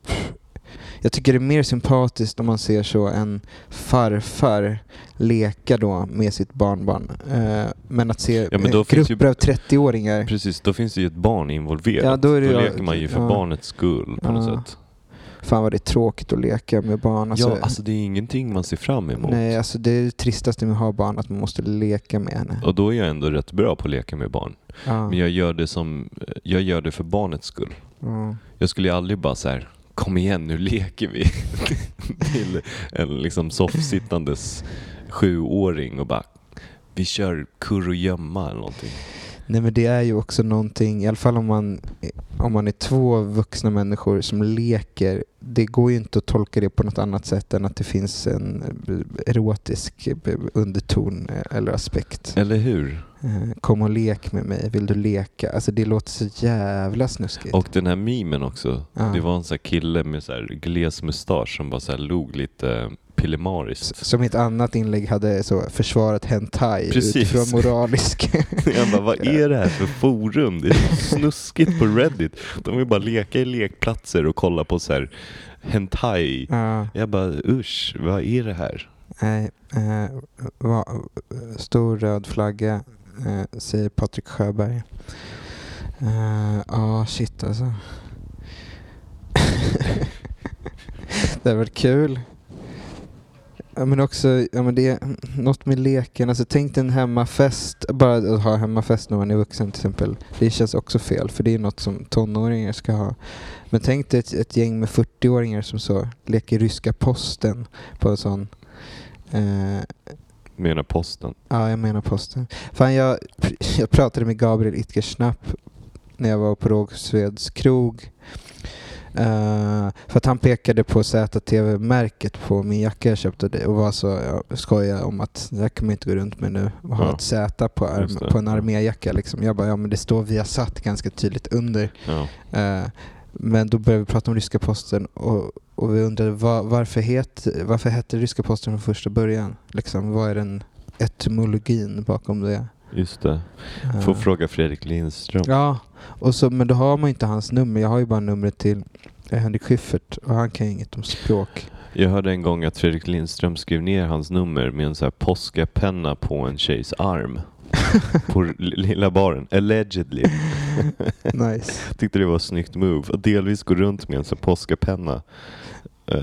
Jag tycker det är mer sympatiskt om man ser så en farfar leka då med sitt barnbarn. Eh, men att se Ja, men ju- grupper av 30-åringar. Precis, då finns det ju ett barn involverat. Ja, då då ju- leker man ju för ja. barnets skull på något sätt. Fan vad det är tråkigt att leka med barn. Alltså, ja, alltså det är ingenting man ser fram emot. nej, alltså det är det tristaste med att ha barn, att man måste leka med henne. Och då är jag ändå rätt bra på att leka med barn. Ja, Men jag gör det, som, jag gör det för barnets skull. ja. Jag skulle ju aldrig bara så här, kom igen nu leker vi. till en liksom soffsittandes sjuåring och bara, vi kör kurragömma eller någonting. Nej men det är ju också någonting, i alla fall om man, om man är två vuxna människor som leker, det går ju inte att tolka det på något annat sätt än att det finns en erotisk underton eller aspekt. Eller hur? Eh, Kom och lek med mig, vill du leka? Alltså det låter så jävla snuskigt. Och den här memen också. Ja. Det var en sån kille med så här gles mustasch som bara så här log lite pillemariskt. Som i ett annat inlägg hade så försvarat hentai Precis. utifrån moralisk... Jag bara, vad är det här för forum? Det är så snuskigt på Reddit. De vill bara leka i lekplatser och kolla på så här hentai. ja, Jag bara, usch, vad är det här? nej, eh, va, stor röd flagga, eh, säger Patrik Sjöberg. Eh, Ja, shit alltså. det har varit kul. Ja, men också, ja, men det är något med leken. Alltså, tänk dig en hemmafest, bara att ha hemmafest när man är vuxen till exempel. Det känns också fel, för det är något som tonåringar ska ha. Men tänk dig ett, ett gäng med 40-åringar som så leker ryska posten på en sån eh, Menar posten. Ja, jag menar posten. Fan, jag, jag pratade med Gabriel Itkersnapp när jag var på Rågsveds krog. Eh, för att han pekade på ZTV-märket på min jacka jag köpte det och var så jag skojade om att det här kan man inte gå runt med nu och ha Ja. ett Z på, arm, på en arméjacka. Liksom. Jag bara, ja men det står Viasat ganska tydligt under. Ja. Eh, men då började vi prata om ryska posten och, och vi undrade var, varför, het, varför hette ryska posten från första början? Liksom, vad är den etymologin bakom det? Just det. Eh, Får fråga Fredrik Lindström. Ja, och så, men då har man inte hans nummer. Jag har ju bara numret till eh, Henrik Schyffert och han kan ju inget om språk. Jag hörde en gång att Fredrik Lindström skrev ner hans nummer med en så här påskapenna på en tjejs arm. på lilla baren. Allegedly. nice. Tyckte det var ett snyggt move. Att delvis gå runt med en sån påskapenna. Eh,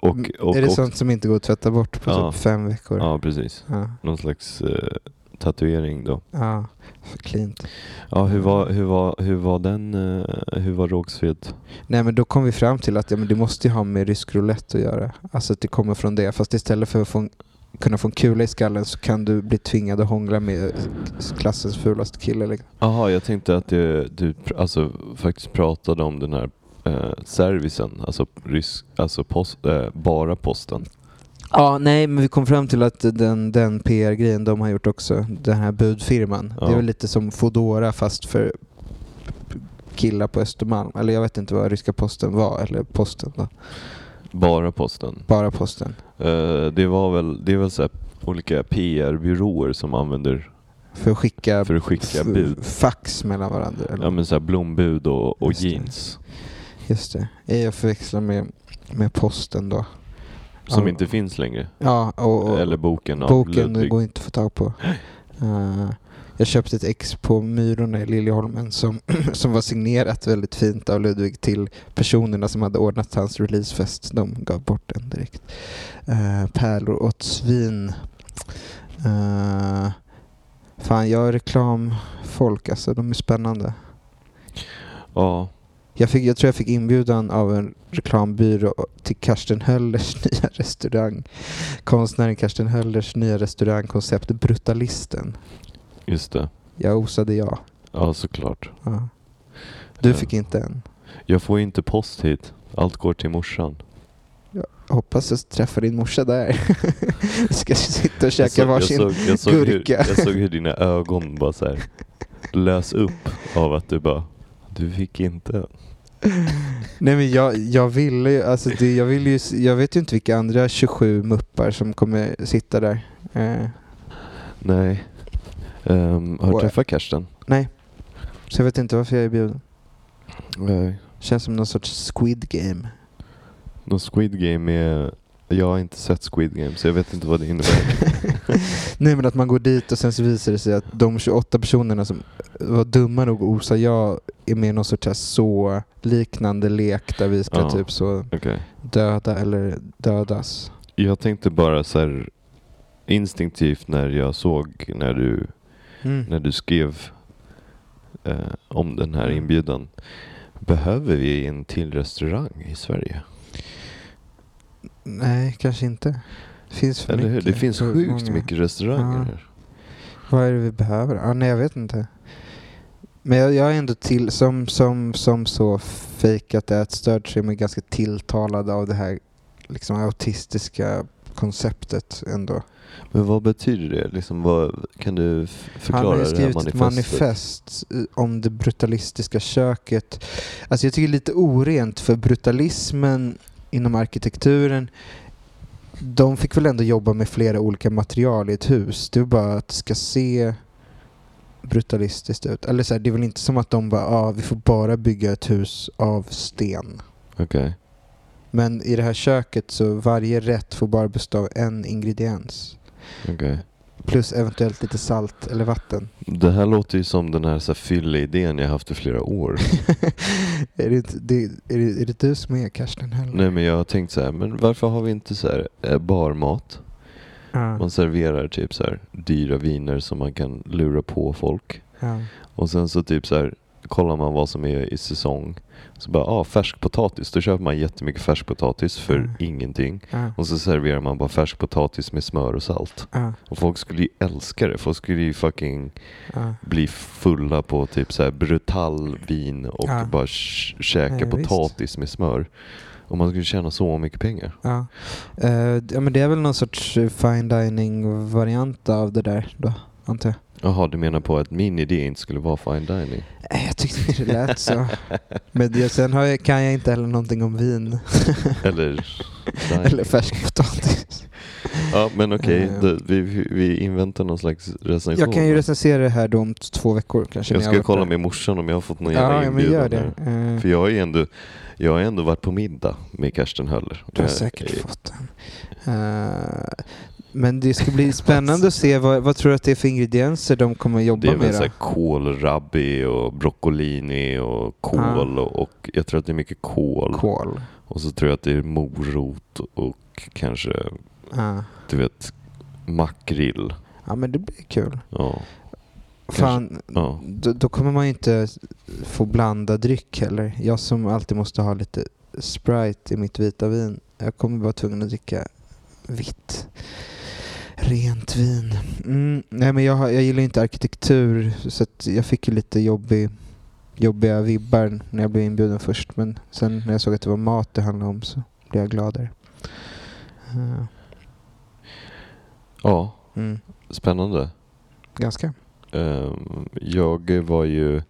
och, och, är det och, sånt som inte går att tvätta bort på Ja. typ fem veckor? Ja, precis. Ja, Någon slags eh, tatuering då. ja för cleant. Ja, hur var, hur var, hur var den, eh, hur var Rågsved? Nej men då kom vi fram till att ja, men det måste ju ha med rysk roulette att göra. Alltså att det kommer från det. Fast istället för att få en, kunna få en kula i skallen så kan du bli tvingad att hångla med klassens fulaste kille. Liksom. Jaha, jag tänkte att du, du alltså, faktiskt pratade om den här eh, servicen, alltså, rysk, alltså post, eh, bara posten. Ja, nej men vi kom fram till att den, den PR-grejen de har gjort också, den här budfirman, Ja. det är väl lite som Fodora fast för killar på Östermalm. Eller jag vet inte vad ryska posten var, eller posten då. Bara posten. Bara posten. Eh, det var väl, det är väl så olika PR-byråer som använder För att skicka, för att skicka bud. fax mellan varandra. Eller? Ja men så här blombud och, och Just det. jeans. Just det. Jag förväxlar med, med posten då. Som inte finns längre. Ja, och, och Eller boken av boken Ludvig. går inte att få tag på. Eh, Jag köpte ett ex på Myrorna i Liljeholmen som, som var signerat väldigt fint av Ludvig till personerna som hade ordnat hans releasefest. De gav bort den direkt. Uh, pärlor åt svin. Uh, fan, jag är reklamfolk alltså. De är spännande. Ja, Jag, fick, jag tror jag fick inbjudan av en reklambyrå till Karsten Höllers nya restaurang. Konstnären Karsten Höllers nya restaurangkoncept Brutalisten. just det. Jag osade ja. Ja, såklart. ja. Du Ja. fick inte en. Jag får inte post hit. Allt går till morsan. Hoppas jag träffar din morsa där. Vi ska sitta och Jag käka såg, jag, varsin såg, jag, såg hur, gurka. jag såg hur dina ögon bara så här lös upp av att du bara, du fick inte. Nej men jag, jag ville ju, alltså det, jag ville ju, jag vet ju inte vilka andra 27 muppar som kommer sitta där. Eh, Nej. Um, har du Och- träffat Karsten? nej. Så jag vet inte varför jag är bjuden. Nej. Känns som någon sorts squid game. Någon Squid Game är... Jag har inte sett Squid Game så jag vet inte vad det innebär. Nej men att man går dit och sen så visar det sig att de 28 personerna som var dumma nog att osa jag är med i någon sorts så liknande lek där vi ska Ja. typ så Okej. döda eller dödas. Jag tänkte bara så här instinktivt när jag såg när du, Mm. när du skrev eh, om den här Mm. inbjudan. Behöver vi en till restaurang i Sverige? Nej, kanske inte. Det finns för Eller hur? mycket. Det finns sjukt många. mycket restauranger Ja. här. Vad är det vi behöver? Ah, nej, jag vet inte. Men jag, jag är ändå till, som, som, som så fejkat ätstörd så är man ganska tilltalad av det här liksom autistiska konceptet ändå. Men vad betyder det? Liksom, vad, kan du förklara Han har ju det här skrivit manifestet? ett manifest eh, om det brutalistiska köket. Alltså jag tycker det är lite orent för brutalismen inom arkitekturen de fick väl ändå jobba med flera olika material i ett hus. Det är bara att det ska se brutalistiskt ut. Eller så här, det är väl inte som att de bara, ah, vi får bara bygga ett hus av sten. Okej. Men i det här köket så varje rätt får bara bestå av en ingrediens. okej. Plus eventuellt lite salt eller vatten. Det här låter ju som den här, så här fylle-idén jag haft i flera år. är, det det, är, det, är det du som är Karsten Hell? Nej men jag har tänkt så här, men varför har vi inte så här eh, barmat? Ja, Man serverar typ så här dyra viner som man kan lura på folk. ja, Och sen så typ så här kollar man vad som är i säsong. Så bara, ah, färsk potatis. Då köper man jättemycket färsk potatis för Mm. ingenting. ja, Och så serverar man bara färsk potatis med smör och salt. ja, Och folk skulle ju älska det. Folk skulle ju fucking bli fulla på typ så här brutal vin och bara käka Ja, visst. potatis med smör. Och man skulle tjäna så mycket pengar. Ja. Eh, ja, men det är väl någon sorts fine dining-variant av det där då, antar jag. Jaha, du menar på att min idé inte skulle vara fine dining? Eh, Jag tyckte det lät så. Men det, sen jag, kan jag inte heller någonting om vin Eller eller färsk potatis. Ja, men okej. Eh. då- vi, vi inväntar någon slags recension. Jag kan ju recensera det här då om två veckor kanske. Jag ska varit kolla där. med morsan om jag har fått någon jävla Ja, ja, men inbjudan gör det. här. Eh, För jag har ju ändå, jag har ändå varit på middag med Karsten Höller. Du har Eh, säkert fått den. Eh, men det ska bli spännande att se vad, vad tror du att det är för ingredienser de kommer Det jobba är väl med så här då? kålrabbi och broccolini och kål och, och jag tror att det är mycket kål. Kål. Och så tror jag att det är morot och kanske, Ja. du vet, makrill. ja, men det blir kul. Ja. Fan, ja. då, då kommer man ju inte få blanda dryck heller. Jag som alltid måste ha lite Sprite i mitt vita vin. Jag kommer vara tvungen att dricka vitt. Rent vin. Mm, nej men jag, jag gillar inte arkitektur så att jag fick ju lite jobbig, jobbiga vibbar när jag blev inbjuden först. Men sen när jag såg att det var mat det handlade om så blev jag gladare. Eh, ja, mm, spännande. ganska. Ehm, jag var ju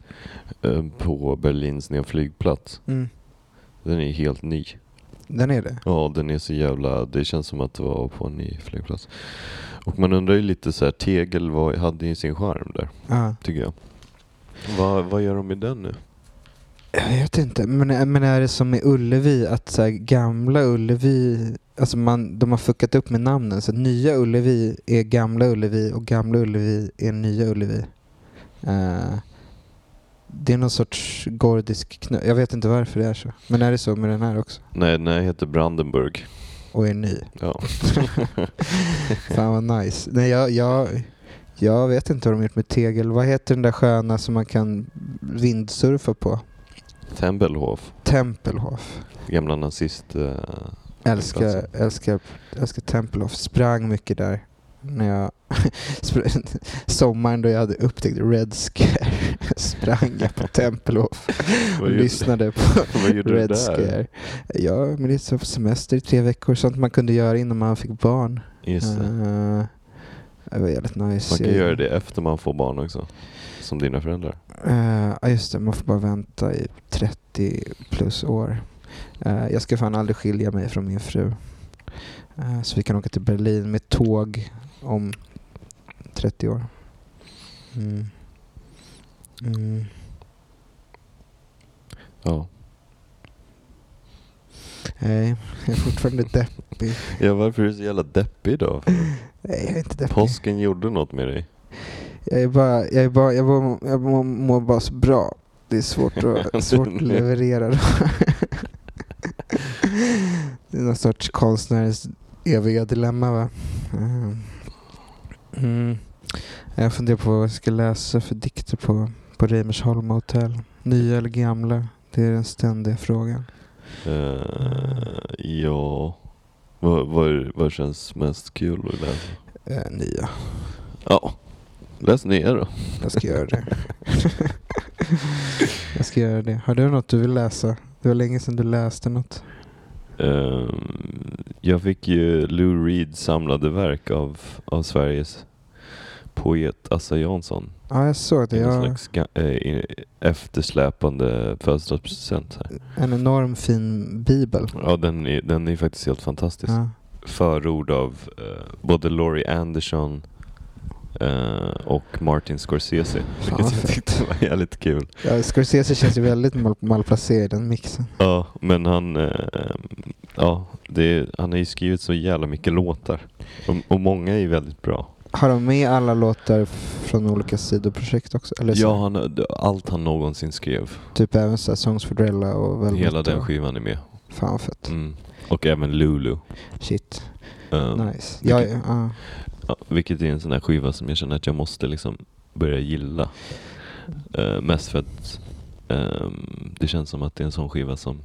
ehm, på Berlins nya flygplats. Mm, Den är helt ny. Den är det. Ja, den är så jävla... Det känns som att det var på en ny flygplats. Och man undrar ju lite så här, Tegel var, hade ju sin charm där, Ja. tycker jag. Vad, vad gör de med den nu? Jag vet inte, men, men är det som med Ullevi att så här, gamla Ullevi, alltså man, de har fuckat upp med namnen så nya Ullevi är gamla Ullevi och gamla Ullevi är nya Ullevi. Eh, det är någon sorts gordisk knö. Jag vet inte varför det är så. Men är det så med den här också? Nej, den här heter Brandenburg. Och är ny? Ja. Fan vad nice. Nej, jag, jag, jag vet inte vad de gjort med tegel. Vad heter den där sköna som man kan vindsurfa på? Tempelhof. Tempelhof. Gamla nazist... eh, Älskar, Platsen. älskar, älskar Tempelhof. Sprang mycket där. När jag sommaren då jag hade upptäckt Red Scare sprang jag på Tempelhof och lyssnade på Red? Scare. Ja, men det är på semester i tre veckor. Sånt man kunde göra innan man fick barn. Just det. Eh, det var jävligt nice. Man kan göra det efter man får barn också. Som dina föräldrar. Eh, Ja just det, man får bara vänta i 30 plus år. Eh, jag ska fan aldrig skilja mig från min fru. Eh, så vi kan åka till Berlin med tåg om 30 år. Mm. Mm. Ja. Nej, jag är fortfarande deppig. ja, varför är du så jävla deppig då? Nej, jag är inte deppig. Påsken gjorde något med dig. Jag är bara, jag är bara, jag mår, jag mår, mår bara så bra. Det är svårt att, svårt att leverera. det är någon sorts konstnärens eviga dilemma va. Mm. Mm. Jag funderar på vad jag ska läsa för dikter på, på Reimersholm hotell. Nya eller gamla? Det är den ständiga frågan. Eh, ja. Vad, vad, vad känns mest kul att läsa? Eh, nya. Ja. Läs ner då. Jag ska göra det. jag ska göra det. Har du något du vill läsa? Det var länge sedan du läste något. Ehm, jag fick ju Lou Reeds samlade verk av, av Sveriges poet Assa Jansson. Ja, jag såg det. En Jag, slags eh, eftersläpande födelsedagspresent. en enorm fin bibel. Ja, den är, den är faktiskt helt fantastisk. Ja. Förord av eh, både Laurie Anderson eh, och Martin Scorsese. Vilket vad jag tyckte var jävligt kul. Ja, Scorsese känns ju väldigt mal malplacerad i den mixen. Ja, men han, eh, ja, det är, han har ju skrivit så jävla mycket låtar. Och, och många är ju väldigt bra. Har de med alla låtar från olika sidoprojekt också? Eller så, Ja, han, allt han någonsin skrev. Typ även så här Songs for Drella och Velvet Hela den och, skivan är med. Fan fett. Mm. Och även Lulu. Shit. Um, nice. Vilket- ja, ja. Ja, vilket är en sån här skiva som jag känner att jag måste liksom börja gilla. Eh, mest för att ehm, det känns som att det är en sån skiva som,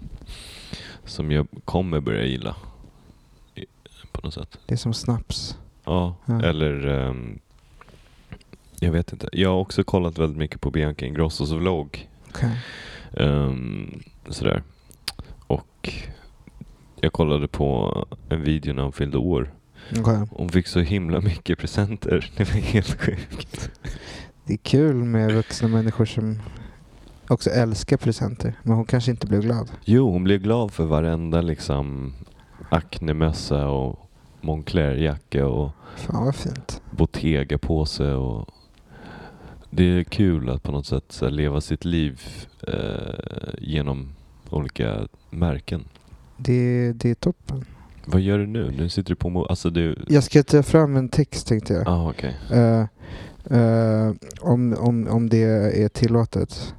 som jag kommer börja gilla. På något sätt. Det är som snaps. Ja, Ja. eller ehm, jag vet inte. Jag har också kollat väldigt mycket på Bianca Ingrossos vlogg. Okej. Ehm, sådär. Och jag kollade på en video när hon fyllde år. Okej. Hon fick så himla mycket presenter. Det var helt sjukt. Det är kul med vuxna människor som också älskar presenter. Men hon kanske inte blev glad. Jo, hon blev glad för varenda liksom Acne-mössa och Moncler-jacka och Fan vad fint. Bottega-påse och det är kul att på något sätt leva sitt liv eh, genom olika märken. Det, det är toppen. Vad gör du nu? Nu sitter du på Alltså du... Jag ska ta fram en text tänkte jag. Ah, okej. Eh, eh, om, om, om det är tillåtet.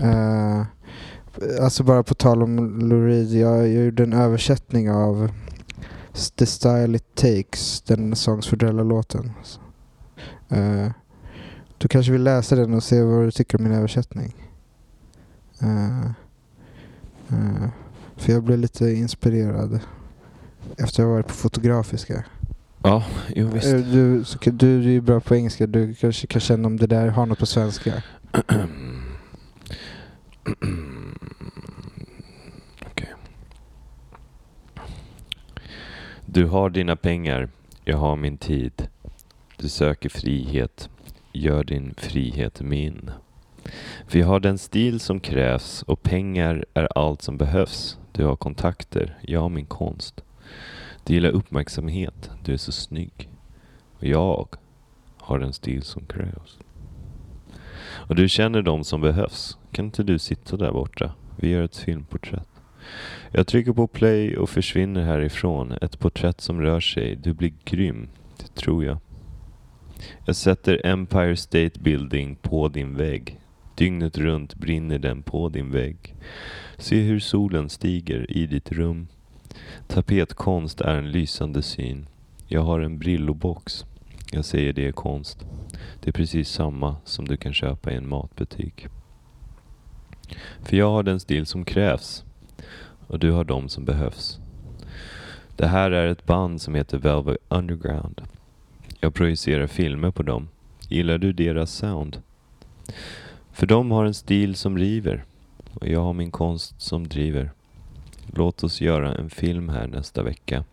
Eh, alltså bara på tal om Lou Reed. Jag, jag gjorde en översättning av The Style It Takes, den Songs for Drella-låten. Uh, du kanske vill läsa den och se vad du tycker om min översättning. Eh, eh, för jag blev lite inspirerad efter att ha varit på Fotografiska. Ja, jo visst. Eh, Du, du, du är ju bra på engelska. Du kanske kan känna om det där har något på svenska. Okej. Du har dina pengar, jag har min tid. Du söker frihet, gör din frihet min. För jag har den stil som krävs och pengar är allt som behövs. Du har kontakter, jag har min konst. Du gillar uppmärksamhet, du är så snygg. Och jag har den stil som krävs. Och du känner de som behövs. Kan inte du sitta där borta? Vi gör ett filmporträtt. Jag trycker på play och försvinner härifrån. Ett porträtt som rör sig. Du blir grym. Det tror jag. Jag sätter Empire State Building på din vägg. Dygnet runt brinner den på din vägg. Se hur solen stiger i ditt rum. Tapetkonst är en lysande syn. Jag har en Brillobox. Jag säger det är konst. Det är precis samma som du kan köpa i en matbutik. För jag har den stil som krävs och du har de som behövs. Det här är ett band som heter Velvet Underground. Jag projicerar filmer på dem. Gillar du deras sound? För de har en stil som river och jag har min konst som driver. Låt oss göra en film här nästa vecka.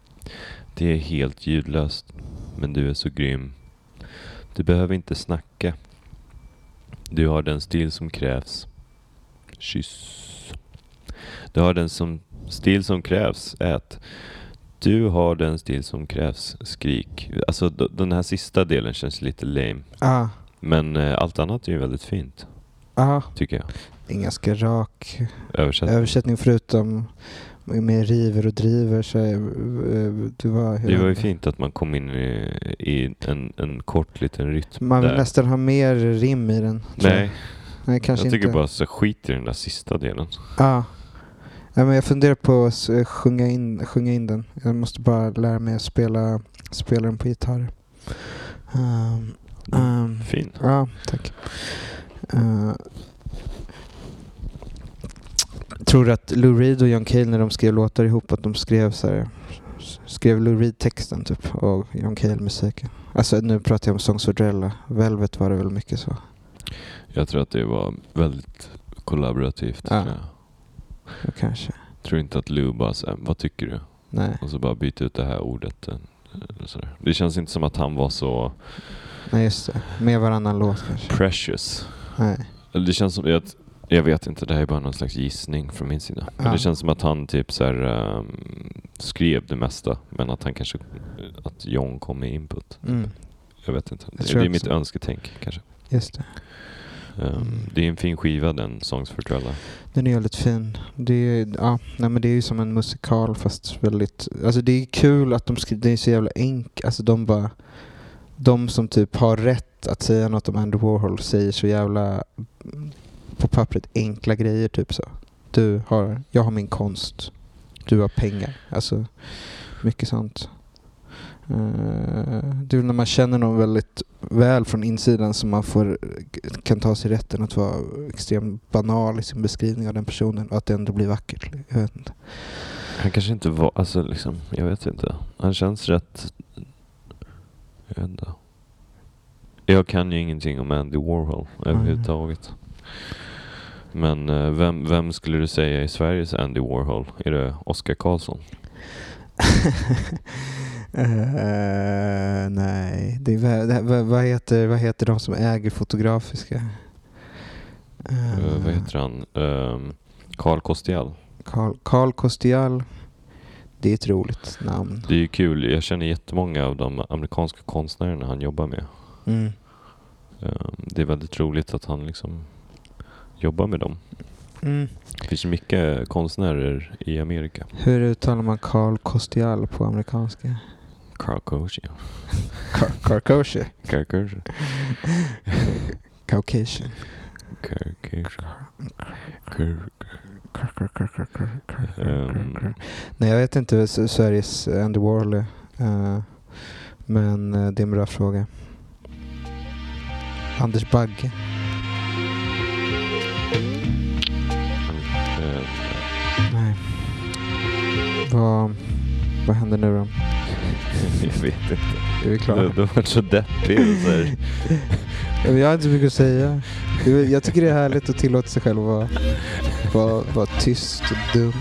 Det är helt ljudlöst, men du är så grym. Du behöver inte snacka. Du har den stil som krävs. Kyss. Du har den som, stil som krävs. Ät. Du har den stil som krävs. Skrik. Alltså den här sista delen känns lite lame. Ah, Men eh, allt annat är ju väldigt fint, ah, tycker jag. det är en ganska rak Översättning. översättning förutom med river och driver. Så, är, eh, det var, Det var ju fint att man kom in i, i en, en kort liten rytm Man vill där. nästan ha mer rim i den. tror jag. Nej, Nej kanske jag tycker inte. bara så skit i den där sista delen. Ja. Ja, men jag funderar på att sjunga in, sjunga in den. Jag måste bara lära mig att spela, spela den på gitarr. Um, um, Fin. ja, tack. Uh, tror du att Lou Reed och John Cale när de skrev låtar ihop att de skrev så här, skrev Lou Reed texten typ och John Cale musiken? Alltså nu pratar jag om Songs for Drella. Velvet var det väl mycket så. Jag tror att det var väldigt kollaborativt. Ja. Ja, kanske. tror inte att Lou bara säger vad tycker du? Nej. Och så bara byta ut det här ordet. eh. Det känns inte som att han var så Nej just det. Med varannan låt kanske. precious. Nej. Det känns som, jag, jag vet inte, det här är bara någon slags gissning från min sida. Men Ja. det känns som att han typ så här, ehm, skrev det mesta. Men att han kanske, att John kom med input. Mm. Jag vet inte. Jag Det, det är mitt önsketänk kanske. Just det. Um, Mm. Det är en fin skiva den, Songs for Trella. Den är väldigt fin. Det är, ja, nej, men det är ju som en musikal fast väldigt... Alltså det är kul att de skriver, det är så jävla enkelt. Alltså de bara... De som typ har rätt att säga något om Andy Warhol säger så jävla på pappret enkla grejer typ så. Du har, jag har min konst. Du har pengar. Alltså mycket sånt. Eh, det är när man känner någon väldigt väl från insidan som man får, kan ta sig rätten att vara extremt banal i sin beskrivning av den personen och att det ändå blir vackert. Jag vet inte. Han kanske inte var, alltså liksom, jag vet inte. Han känns rätt, jag vet inte. Jag kan ju ingenting om Andy Warhol överhuvudtaget. Men eh, vem, vem skulle du säga är Sveriges Andy Warhol? Är det Oscar Karlsson? Eh, nej, det är, det, vad, vad, heter, vad heter de som äger Fotografiska? Eh, vad heter han? Um, Carl Kostial. Carl, Carl Kostial. Det är ett roligt namn. Det är kul, jag känner jättemånga av de amerikanska konstnärerna han jobbar med. Mm. Ehm, det är väldigt roligt att han liksom jobbar med dem. Mm. Det finns mycket konstnärer i Amerika. Hur uttalar man Carl Kostial på amerikanska? Carl Kosia. Car Carcosia. Carl Kosia. Caucasian. Ehm. car. Nej, jag vet inte Sveriges Andy Warhol är. Eh, men eh, det är en bra fråga. Anders Bagge. Ehm, Nej. Vad, vad händer nu då? Jag vet inte. Är vi klara? Du, du har varit så deppig. och Så här. Jag har inte så mycket att säga. Jag tycker det är härligt att tillåta sig själv att vara, vara, vara tyst och dum.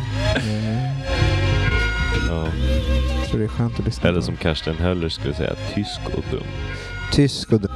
Ja. Jag tror det är skönt att lyssna Eller som Karsten Höller skulle säga, tysk och dum. Tysk och dum.